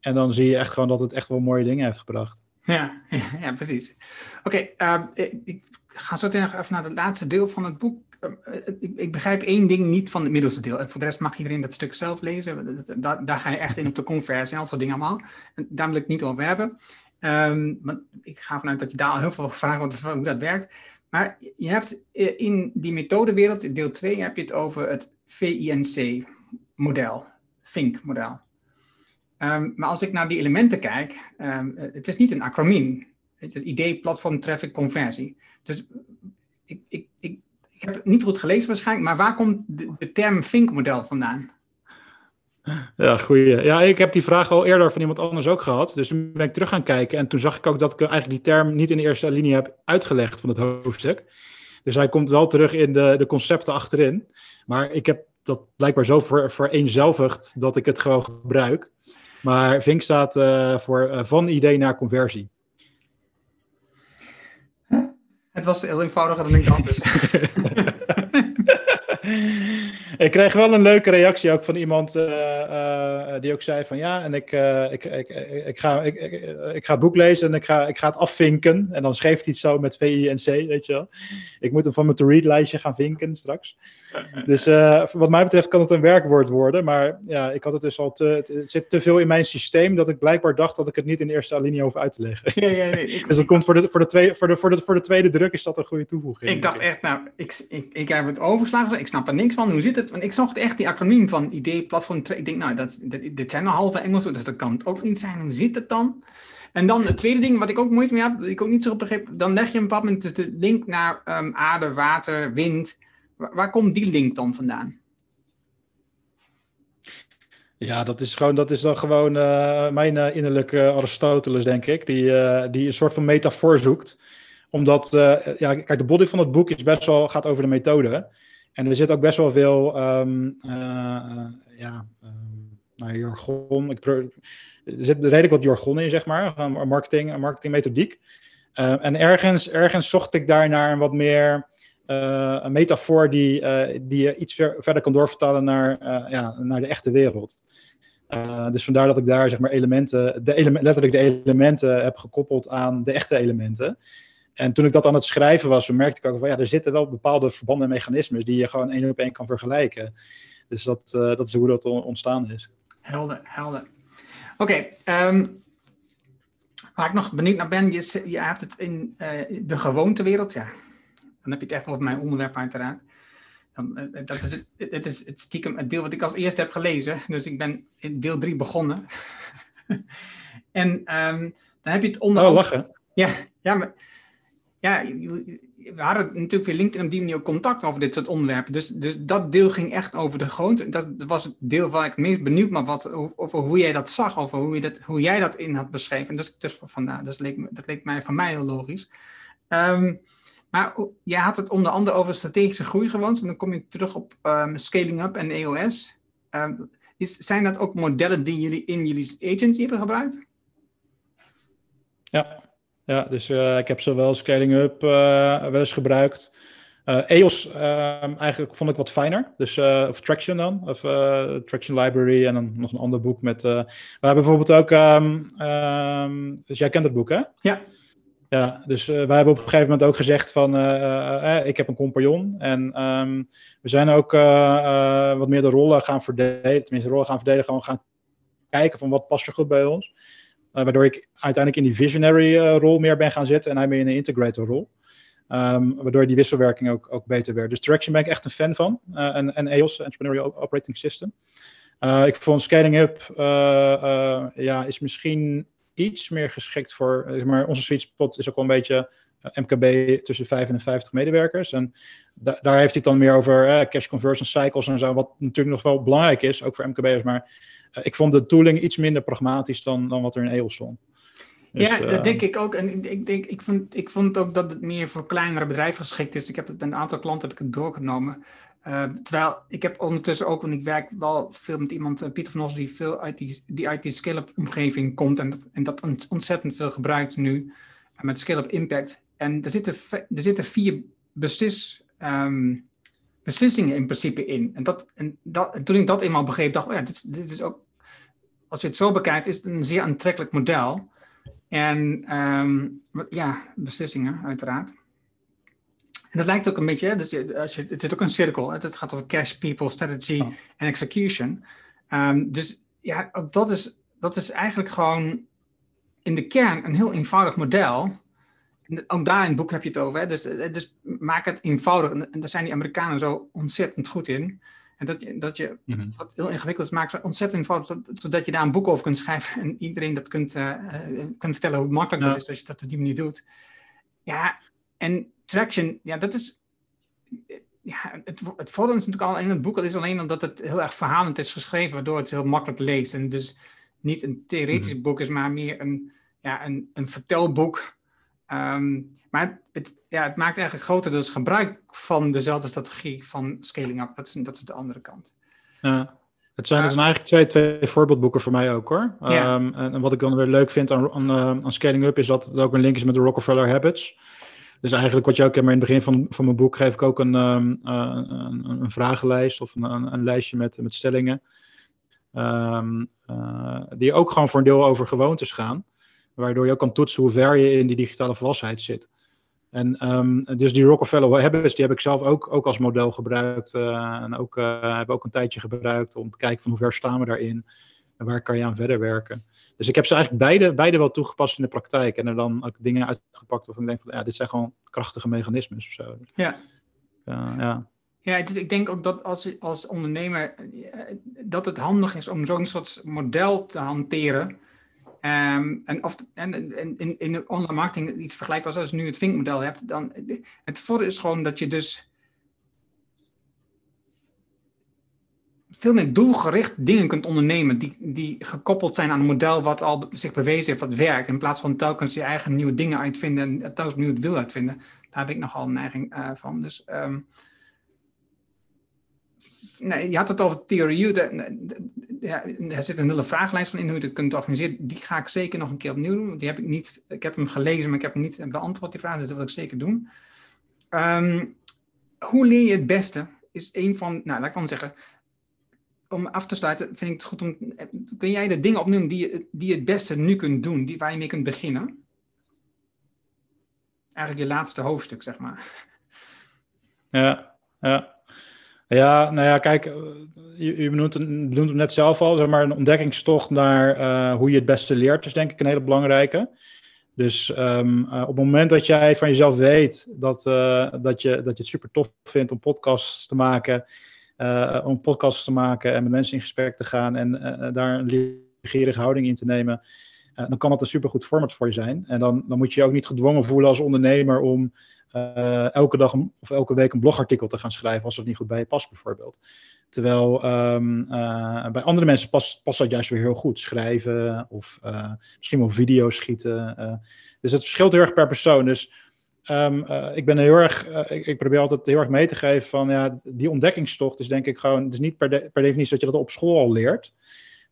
En dan zie je echt gewoon dat het echt wel mooie dingen heeft gebracht. Ja, ja, precies. Oké, ehm, ik ga zo even naar het laatste deel van het boek. Ehm, ik, ik, begrijp één ding niet van het middelste deel. Voor de rest mag iedereen dat stuk zelf lezen. Daar, ga je echt in op de conversie en al soort dingen allemaal. daar wil ik het niet over hebben. Um, ik ga vanuit dat je daar al heel veel vragen over hoe dat werkt. Maar je hebt eh, in die methodewereld, deel 2, heb je het over het VINC-model, FINC-model. Um, maar als ik naar die elementen kijk, um, het is niet een acroniem. Het is idee, platform, traffic, conversie. Dus ik, ik, ik, ik heb het niet goed gelezen waarschijnlijk, maar waar komt de, de term FINC-model vandaan? Ja, goeie. Ja, ik heb die vraag al eerder van iemand anders ook gehad. Dus toen ben ik terug gaan kijken. En toen zag ik ook dat ik eigenlijk die term niet in de eerste linie heb uitgelegd van het hoofdstuk. Dus hij komt wel terug in de, de concepten achterin. Maar ik heb dat blijkbaar zo ver, vereenzelvigd dat ik het gewoon gebruik. Maar Vink staat uh, voor uh, van idee naar conversie. Het was heel eenvoudiger dan ik anders. ik kreeg wel een leuke reactie ook van iemand uh, uh, die ook zei van ja, en ik, ik, ik, ik, ga, ik, ik, ga het boek lezen en ik ga, ik ga het afvinken. En dan schreef hij het zo met V, I en C, weet je wel. Ik moet hem van mijn to-read lijstje gaan vinken straks. Dus wat mij betreft kan het een werkwoord worden. Maar ja, ik had het dus al te, het zit te veel in mijn systeem dat ik blijkbaar dacht dat ik het niet in eerste alinea hoef uit te leggen. Ja, ja, nee, dus dat komt voor de, voor, de tweede, voor, de, voor, de, voor de tweede druk is dat een goede toevoeging. Ik dacht echt, nou, ik, ik, ik heb het overgeslagen. Ik snap er niks van. Hoe zit het? Want ik zocht echt die acroniem van idee, platform. Ik denk, nou, dat, dit zijn een halve Engels, dus dat kan het ook niet zijn. Hoe zit het dan? En dan het tweede ding, wat ik ook moeite mee heb, ik ook niet zo op begreep, dan leg je een bepaald moment de link naar um, aarde, water, wind. Waar, komt die link dan vandaan? Ja, dat is, gewoon, dat is dan gewoon uh, mijn uh, innerlijke Aristoteles, denk ik, die, uh, die een soort van metafoor zoekt. Omdat, ja, kijk, de body van het boek is best wel, gaat over de methode. En er zit ook best wel veel uh, ja, um, jargon. Ik, er zit redelijk wat jargon in, zeg maar. Marketing, marketingmethodiek. En ergens, ergens zocht ik daar naar een wat meer een metafoor die, uh, die je iets ver, verder kan doorvertalen naar, uh, ja, naar de echte wereld. dus vandaar dat ik daar zeg maar, elementen, de letterlijk de elementen heb gekoppeld aan de echte elementen. En toen ik dat aan het schrijven was, merkte ik ook van ja, er zitten wel bepaalde verbanden en mechanismes die je gewoon één op één kan vergelijken. Dus dat, dat is hoe dat ontstaan is. Helder, helder. Oké, ehm, waar ik nog benieuwd naar ben, je, je hebt het in uh, de gewoontewereld, ja. Dan heb je het echt over mijn onderwerp uiteraard. Dan, uh, dat is het, het is het stiekem het deel wat ik als eerste heb gelezen. Dus ik ben in deel 3 begonnen. en um, dan heb je het onder Oh, lachen. Ja, ja maar ja, we hadden natuurlijk via LinkedIn op die manier contact over dit soort onderwerpen. Dus, dus dat deel ging echt over de gewoonte. Dat was het deel waar ik meest benieuwd was wat, over hoe jij dat zag, over hoe, je dat, hoe jij dat in had beschreven. Dus, dus vandaar, dus leek, dat leek mij van mij heel logisch. Um, maar jij had het onder andere over strategische groeigewoontes. En dan kom je terug op um, scaling up en EOS. Um, is, zijn dat ook modellen die jullie in jullie agency hebben gebruikt? Ja, ja, dus uh, ik heb zowel Scaling Up uh, wel eens gebruikt. Uh, EOS eigenlijk vond ik wat fijner. Dus, of Traction dan, of Traction Library en dan nog een ander boek met... we hebben bijvoorbeeld ook... Um, dus jij kent het boek, hè? Ja. Ja, dus wij hebben op een gegeven moment ook gezegd van... ik heb een compagnon en um, we zijn ook wat meer de rollen gaan verdelen. Tenminste, rollen gaan verdelen, gewoon gaan kijken van wat past er goed bij ons. Uh, waardoor ik uiteindelijk in die visionary uh, rol meer ben gaan zitten en hij meer in een integrator rol. Um, waardoor die wisselwerking ook, ook beter werd. Dus Traction ben ik echt een fan van. Uh, en, en EOS, Entrepreneurial Operating System. ik vond Scaling Up ja, is misschien iets meer geschikt voor. maar onze sweet spot is ook wel een beetje MKB tussen 5 en 50 medewerkers. En da daar heeft hij het dan meer over cash conversion cycles en zo. Wat natuurlijk nog wel belangrijk is, ook voor MKB'ers. Maar ik vond de tooling iets minder pragmatisch dan, dan wat er in EOS stond. Dus, ja, dat uh, denk ik ook. En ik, denk, ik, vond, ik vond ook dat het meer voor kleinere bedrijven geschikt is. Ik heb het bij een aantal klanten heb ik het doorgenomen. Uh, terwijl ik heb ondertussen ook, want ik werk wel veel met iemand, Pieter van Os, die veel uit die, die IT scale-up omgeving komt en dat, en dat ontzettend veel gebruikt nu met scale-up impact. En er zitten, er zitten vier beslis, um, beslissingen in principe in. En, dat, en, dat, en toen ik dat eenmaal begreep, dacht ik, oh ja, dit, dit, is ook als je het zo bekijkt, is het een zeer aantrekkelijk model. En ehm, ja, beslissingen, uiteraard. En dat lijkt ook een beetje, dus je, als je, het is ook een cirkel. Het gaat over cash, people, strategy oh. en execution. Um, dus ja, dat is, dat is eigenlijk gewoon in de kern een heel eenvoudig model. En ook daar in het boek heb je het over. Hè? Dus, eh, dus maak het eenvoudig. En daar zijn die Amerikanen zo ontzettend goed in. En dat je, dat je mm wat heel ingewikkeld is, maakt ontzettend eenvoudig, zodat je daar een boek over kunt schrijven en iedereen dat kunt, uh, kunt vertellen hoe makkelijk ja. dat is als je dat op die manier doet. Ja, en traction, ja, dat is. Ja, het, het voordeel is natuurlijk al in het boek, dat is alleen omdat het heel erg verhalend is geschreven, waardoor het heel makkelijk leest. En dus niet een theoretisch mhm. boek is, maar meer een, ja, een, een vertelboek. Um, maar het, ja, het maakt eigenlijk grotendeels gebruik van dezelfde strategie van scaling up. Dat is, dat is de andere kant. Ja. Het zijn dus eigenlijk twee, twee voorbeeldboeken voor mij ook hoor. Ja. Um, en, wat ik dan weer leuk vind aan, aan, uh, aan Scaling Up is dat het ook een link is met de Rockefeller Habits. Dus eigenlijk wat je ook maar in het begin van, van mijn boek geef ik ook een, um, uh, een, een, vragenlijst of een, een, lijstje met, met stellingen. Um, uh, die ook gewoon voor een deel over gewoontes gaan. Waardoor je ook kan toetsen hoe ver je in die digitale volwassenheid zit. En um, dus die Rockefeller Habits, die heb ik zelf ook, ook als model gebruikt. Uh, en ook, uh, heb ook een tijdje gebruikt om te kijken van hoe ver staan we daarin. En waar kan je aan verder werken. Dus ik heb ze eigenlijk beide, beide wel toegepast in de praktijk. En er dan ook dingen uitgepakt waarvan ik denk van, ja, dit zijn gewoon krachtige mechanismes of zo. Ja. Uh, ja. Ja, ik denk ook dat als, als ondernemer, dat het handig is om zo'n soort model te hanteren Um, en, of, en, in, in de online marketing iets vergelijkbaars als je nu het Vink-model hebt, dan het voordeel is gewoon dat je dus veel meer doelgericht dingen kunt ondernemen die, die gekoppeld zijn aan een model wat al zich bewezen heeft, wat werkt, in plaats van telkens je eigen nieuwe dingen uitvinden en telkens opnieuw het wil uitvinden. Daar heb ik nogal een neiging uh, van. Dus um, nee, je had het over theorie. ja, er zit een hele vragenlijst van in hoe je het kunt organiseren. Die ga ik zeker nog een keer opnieuw doen. Die heb ik niet. Ik heb hem gelezen, maar ik heb hem niet beantwoord die vraag. Dus dat wil ik zeker doen. Um, hoe leer je het beste? Is een van. Nou, laat ik dan zeggen. Om af te sluiten, vind ik het goed om. Kun jij de dingen opnoemen die je, die je het beste nu kunt doen, die, waar je mee kunt beginnen? Eigenlijk je laatste hoofdstuk, zeg maar. Ja, ja. Ja, nou ja, kijk, je, je benoemt, het net zelf al, zeg maar, een ontdekkingstocht naar uh, hoe je het beste leert, is denk ik een hele belangrijke. Dus uh, op het moment dat jij van jezelf weet dat, dat, je, dat je het super tof vindt om podcasts te maken, om podcasts te maken en met mensen in gesprek te gaan en daar een legerige houding in te nemen, dan kan dat een supergoed format voor je zijn. En dan, dan moet je je ook niet gedwongen voelen als ondernemer om elke dag of elke week een blogartikel te gaan schrijven als het niet goed bij je past, bijvoorbeeld. Terwijl uh, bij andere mensen past, dat juist weer heel goed. Schrijven of misschien wel video's schieten. dus het verschilt heel erg per persoon. Dus um, ik ben heel erg, ik, ik, probeer altijd heel erg mee te geven van ja, die ontdekkingstocht is denk ik gewoon, dus niet per, per definitie dat je dat op school al leert.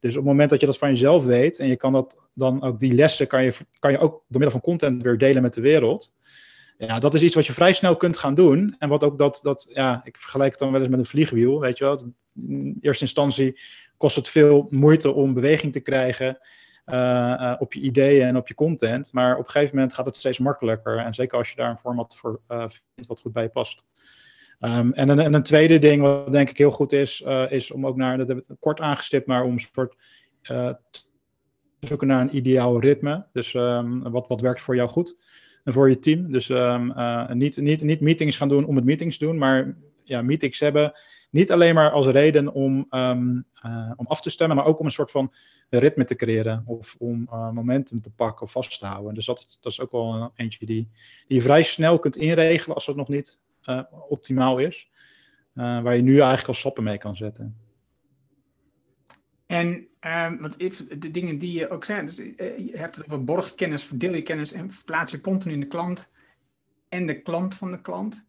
Dus op het moment dat je dat van jezelf weet en je kan dat dan ook die lessen kan je, kan je ook door middel van content weer delen met de wereld. Ja, dat is iets wat je vrij snel kunt gaan doen. En wat ook dat, dat ja, ik vergelijk het dan wel eens met een vliegwiel, weet je wel. In eerste instantie kost het veel moeite om beweging te krijgen op je ideeën en op je content. Maar op een gegeven moment gaat het steeds makkelijker. En zeker als je daar een format voor uh, vindt wat goed bij je past. Um, en, een, en, een, tweede ding wat denk ik heel goed is, is om ook naar, dat heb ik kort aangestipt, maar om een soort te zoeken naar een ideaal ritme. Dus um, wat, wat werkt voor jou goed? en voor je team. Dus uh, niet, niet, niet meetings gaan doen om het meetings doen, maar ja, meetings hebben niet alleen maar als reden om, um, uh, om af te stemmen, maar ook om een soort van ritme te creëren of om uh, momentum te pakken of vast te houden. Dus dat, dat is ook wel een eentje die, die je vrij snel kunt inregelen als het nog niet optimaal is. waar je nu eigenlijk al stappen mee kan zetten. En um, want de dingen die je ook zei, dus, je hebt het over borgkennis, verdeel je kennis en verplaats je continu in de klant en de klant van de klant.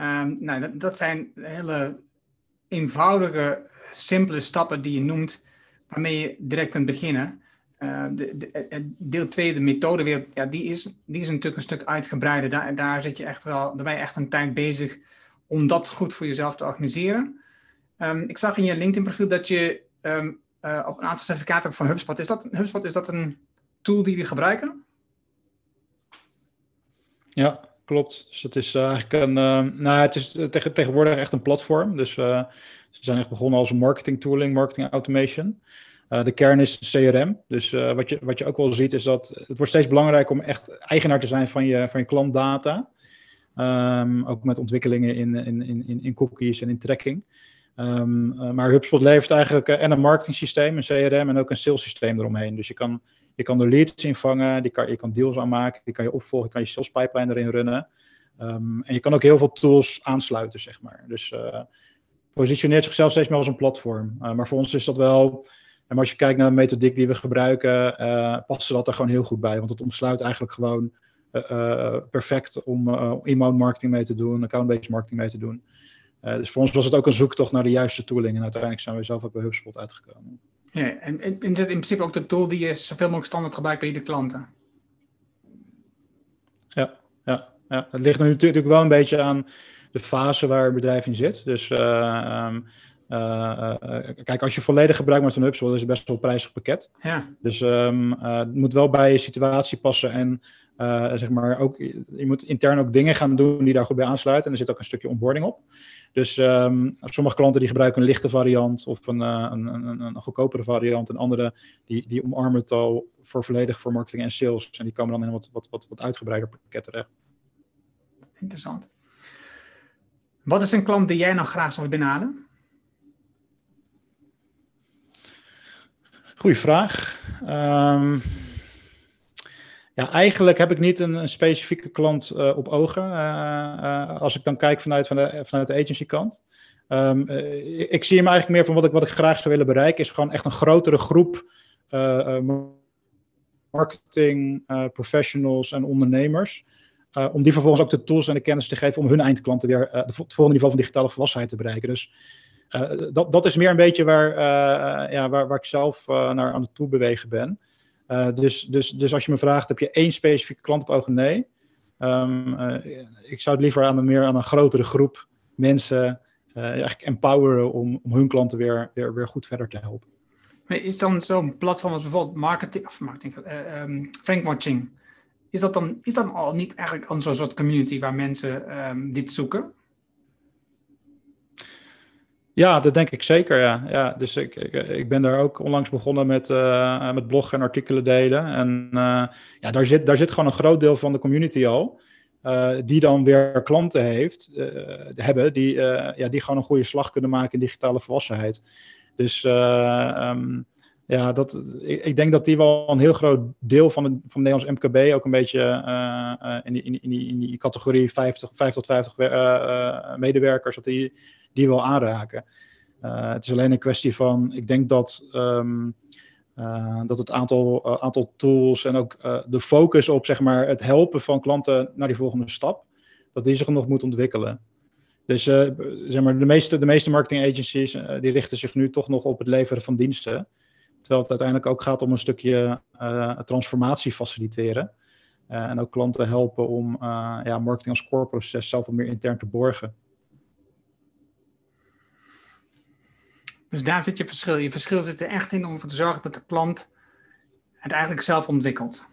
Um, nou, dat, dat, zijn hele eenvoudige, simpele stappen die je noemt, waarmee je direct kunt beginnen. Uh, de, de, deel 2, de methode, weer, ja, die, is, die is natuurlijk een stuk uitgebreider. Daar, daar, zit je echt wel, daar ben je echt een tijd bezig om dat goed voor jezelf te organiseren. Um, ik zag in je LinkedIn profiel dat je uh, op een aantal certificaten van HubSpot. Is dat, HubSpot, is dat een tool die jullie gebruiken? Ja, klopt. Dus het is eigenlijk een, uh, nou, het is tegen, tegenwoordig echt een platform. Dus uh, ze zijn echt begonnen als marketing tooling, marketing automation. De kern is CRM. Dus wat, je, wat je ook wel ziet is dat het wordt steeds belangrijker om echt eigenaar te zijn van je, van je klantdata. Um, ook met ontwikkelingen in, in, in, in cookies en in tracking. Uh, maar HubSpot levert eigenlijk en een marketing systeem, een CRM en ook een sales systeem eromheen. Dus je kan, je kan er leads invangen, die kan, je kan deals aanmaken, die kan je opvolgen, je kan je sales pipeline erin runnen. Um, en je kan ook heel veel tools aansluiten, zeg maar. Dus uh, positioneert zichzelf steeds meer als een platform. maar voor ons is dat wel, en als je kijkt naar de methodiek die we gebruiken, past dat er gewoon heel goed bij. Want het omsluit eigenlijk gewoon perfect om inbound marketing mee te doen, account-based marketing mee te doen. Dus voor ons was het ook een zoektocht naar de juiste tooling. En uiteindelijk zijn we zelf ook bij HubSpot uitgekomen. Ja, en, en is het in principe ook de tool die je zoveel mogelijk standaard gebruikt bij de klanten? Ja, ja, ja, het ligt nu natuurlijk wel een beetje aan de fase waar het bedrijf in zit. Dus uh, um, uh, kijk, als je volledig gebruik maakt van HubSpot, is het best wel een prijzig pakket. Ja. Dus um, het moet wel bij je situatie passen en zeg maar ook, je moet intern ook dingen gaan doen die daar goed bij aansluiten. En er zit ook een stukje onboarding op. Dus um, sommige klanten die gebruiken een lichte variant of een, uh, een, een, een, goedkopere variant. En andere die, die omarmen het al voor volledig voor marketing en sales. En die komen dan in een wat, wat, wat, wat uitgebreider pakket terecht. Interessant. Wat is een klant die jij nog graag zou benaderen? Goeie vraag. Um, ja, eigenlijk heb ik niet een, specifieke klant uh, op ogen. Uh, uh, als ik dan kijk vanuit, vanuit, vanuit de agency kant. Um, ik, ik, zie hem eigenlijk meer van wat ik, wat ik graag zou willen bereiken. Is gewoon echt een grotere groep marketing professionals en ondernemers. om die vervolgens ook de tools en de kennis te geven om hun eindklanten weer het volgende niveau van digitale volwassenheid te bereiken. Dus dat, dat is meer een beetje waar, ja, waar, waar ik zelf naar aan het toe bewegen ben. Uh, dus, dus, dus als je me vraagt, heb je één specifieke klant op ogen? Nee. Um, uh, ik zou het liever aan een, meer aan een grotere groep mensen uh, eigenlijk empoweren om, om hun klanten weer, weer, weer goed verder te helpen. Is dan zo'n platform als bijvoorbeeld marketing, of marketing, um, Frankwatching, is dat dan, is dat al niet eigenlijk een soort community waar mensen um, dit zoeken? Ja, dat denk ik zeker. Ja. Ja, dus ik, ik, ik ben daar ook onlangs begonnen met, uh, met bloggen en artikelen delen. En uh, ja, daar zit, daar zit gewoon een groot deel van de community al. Uh, die dan weer klanten heeft, hebben, die, ja, die gewoon een goede slag kunnen maken in digitale volwassenheid. Dus um, ja, dat, ik, denk dat die wel een heel groot deel van, de, van Nederlands MKB ook een beetje in, die, in, die, in, die, categorie 50, 5 tot 50 medewerkers, dat die die wil aanraken. Het is alleen een kwestie van, ik denk dat, uh, dat het aantal, aantal tools en ook de focus op zeg maar, het helpen van klanten naar die volgende stap, dat die zich nog moet ontwikkelen. Dus zeg maar, de, meeste, de meeste marketing agencies die richten zich nu toch nog op het leveren van diensten. Terwijl het uiteindelijk ook gaat om een stukje transformatie faciliteren. en ook klanten helpen om ja, marketing als core proces zelf wat meer intern te borgen. Dus daar zit je verschil. Je verschil zit er echt in om ervoor te zorgen dat de klant het eigenlijk zelf ontwikkelt.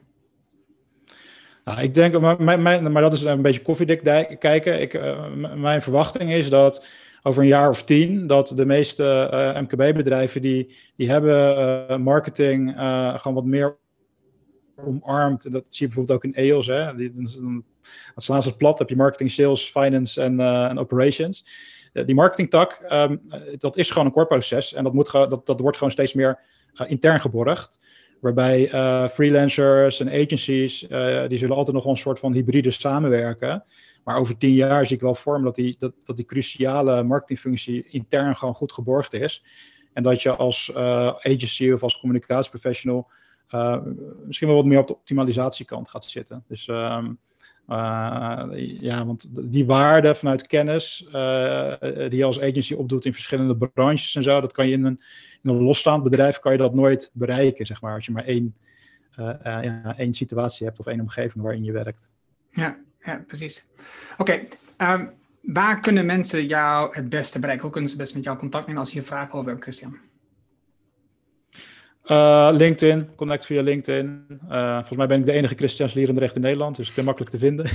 Nou, ik denk, maar, mijn, maar dat is een beetje koffiedik kijken. Ik, uh, mijn verwachting is dat over een jaar of tien, dat de meeste uh, MKB-bedrijven die, die hebben uh, marketing gewoon wat meer omarmd. Dat zie je bijvoorbeeld ook in EOS. Hè? Die, ze het plat, heb je marketing, sales, finance en, en operations. Eh, die marketingtak, um, dat is gewoon een core proces en dat, moet dat, dat wordt gewoon steeds meer intern geborgd. Waarbij uh, freelancers en agencies, die zullen altijd nog een soort van hybride samenwerken. Maar over tien jaar zie ik wel vorm dat die, dat, dat die cruciale marketingfunctie intern gewoon goed geborgd is. En dat je als agency of als communicatieprofessional misschien wel wat meer op de optimalisatiekant gaat zitten. Dus um, uh, ja, want die waarde vanuit kennis uh, die je als agency opdoet in verschillende branches en zo, dat kan je in een, in een losstaand bedrijf kan je dat nooit bereiken, zeg maar, als je maar één, uh, ja, één situatie hebt of één omgeving waarin je werkt. Ja, ja precies. Oké, ehm, waar kunnen mensen jou het beste bereiken? Hoe kunnen ze best met jou contact nemen als je vragen over hebben, Christian? Uh, LinkedIn, connect via LinkedIn. Uh, volgens mij ben ik de enige Christian recht in Nederland, dus ik ben makkelijk te vinden.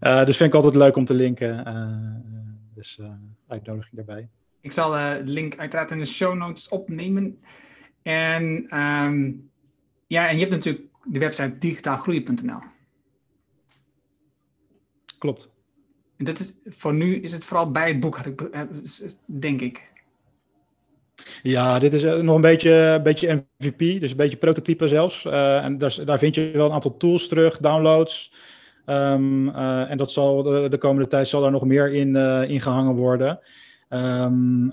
uh, dus vind ik altijd leuk om te linken. dus uitnodiging daarbij. Ik zal de link uiteraard in de show notes opnemen. En, um, ja, en je hebt natuurlijk de website digitaalgroeien.nl. Klopt. En dat is, voor nu is het vooral bij het boek, denk ik. Ja, dit is eh, nog een beetje, beetje MVP, dus een beetje prototype zelfs. Uh, en daar, daar vind je wel een aantal tools terug, downloads. Uh, en dat zal de, de, komende tijd zal er nog meer in, uh, gehangen worden. Um,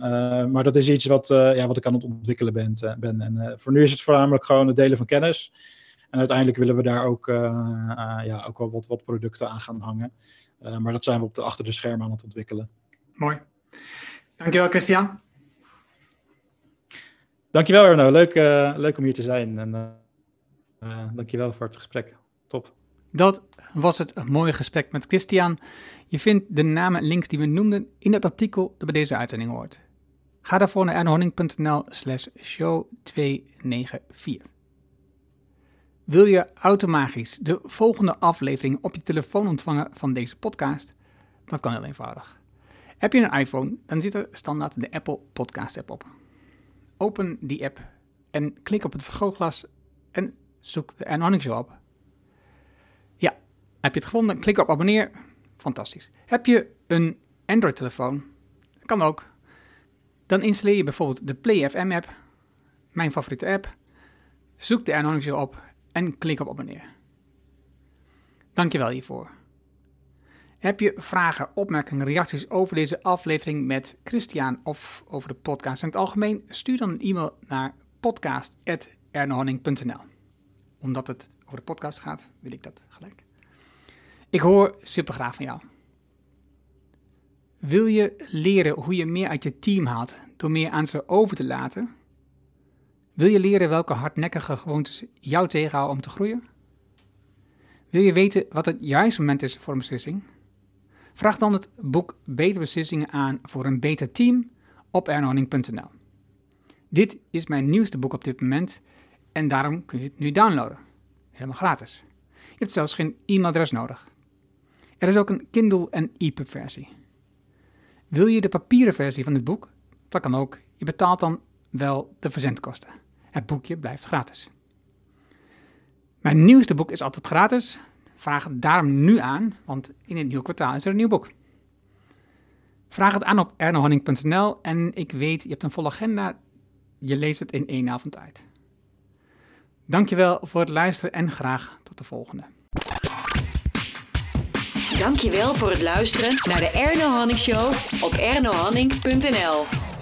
maar dat is iets wat, ja, wat ik aan het ontwikkelen ben. ben. En voor nu is het voornamelijk gewoon het delen van kennis. En uiteindelijk willen we daar ook, ja, ook wel wat, wat producten aan gaan hangen. maar dat zijn we op de, achter de schermen aan het ontwikkelen. Mooi. Dankjewel, Christian. Dankjewel Erno, leuk, uh, leuk om hier te zijn. En uh, uh, dankjewel voor het gesprek. Top. Dat was het mooie gesprek met Christian. Je vindt de namen en links die we noemden in het artikel dat bij deze uitzending hoort. Ga daarvoor naar ernohoning.nl slash show 294. Wil je automagisch de volgende aflevering op je telefoon ontvangen van deze podcast? Dat kan heel eenvoudig. Heb je een iPhone, dan zit er standaard de Apple Podcast app op. Open die app en klik op het vergrootglas en zoek de Show op. Ja, heb je het gevonden? Klik op abonneer. Fantastisch. Heb je een Android-telefoon? Kan ook. Dan installeer je bijvoorbeeld de Play FM app, mijn favoriete app. Zoek de Show op en klik op abonneer. Dankjewel hiervoor. Heb je vragen, opmerkingen, reacties over deze aflevering met Christian of over de podcast in het algemeen? Stuur dan een e-mail naar podcast.ernehanning.nl Omdat het over de podcast gaat, wil ik dat gelijk. Ik hoor super graag van jou. Wil je leren hoe je meer uit je team haalt door meer aan ze over te laten? Wil je leren welke hardnekkige gewoontes jou tegenhouden om te groeien? Wil je weten wat het juiste moment is voor een beslissing? Vraag dan het boek Betere Beslissingen aan voor een beter team op ernohanning.nl. Dit is mijn nieuwste boek op dit moment en daarom kun je het nu downloaden. Helemaal gratis. Je hebt zelfs geen e-mailadres nodig. Er is ook een Kindle en EPUB versie. Wil je de papieren versie van dit boek? Dat kan ook. Je betaalt dan wel de verzendkosten. Het boekje blijft gratis. Mijn nieuwste boek is altijd gratis. Vraag het daarom nu aan, want in het nieuwe kwartaal is er een nieuw boek. Vraag het aan op ernohanning.nl en ik weet, je hebt een volle agenda. Je leest het in één avond uit. Dankjewel voor het luisteren en graag tot de volgende. Dankjewel voor het luisteren naar de Erno Hanning Show op ernohanning.nl.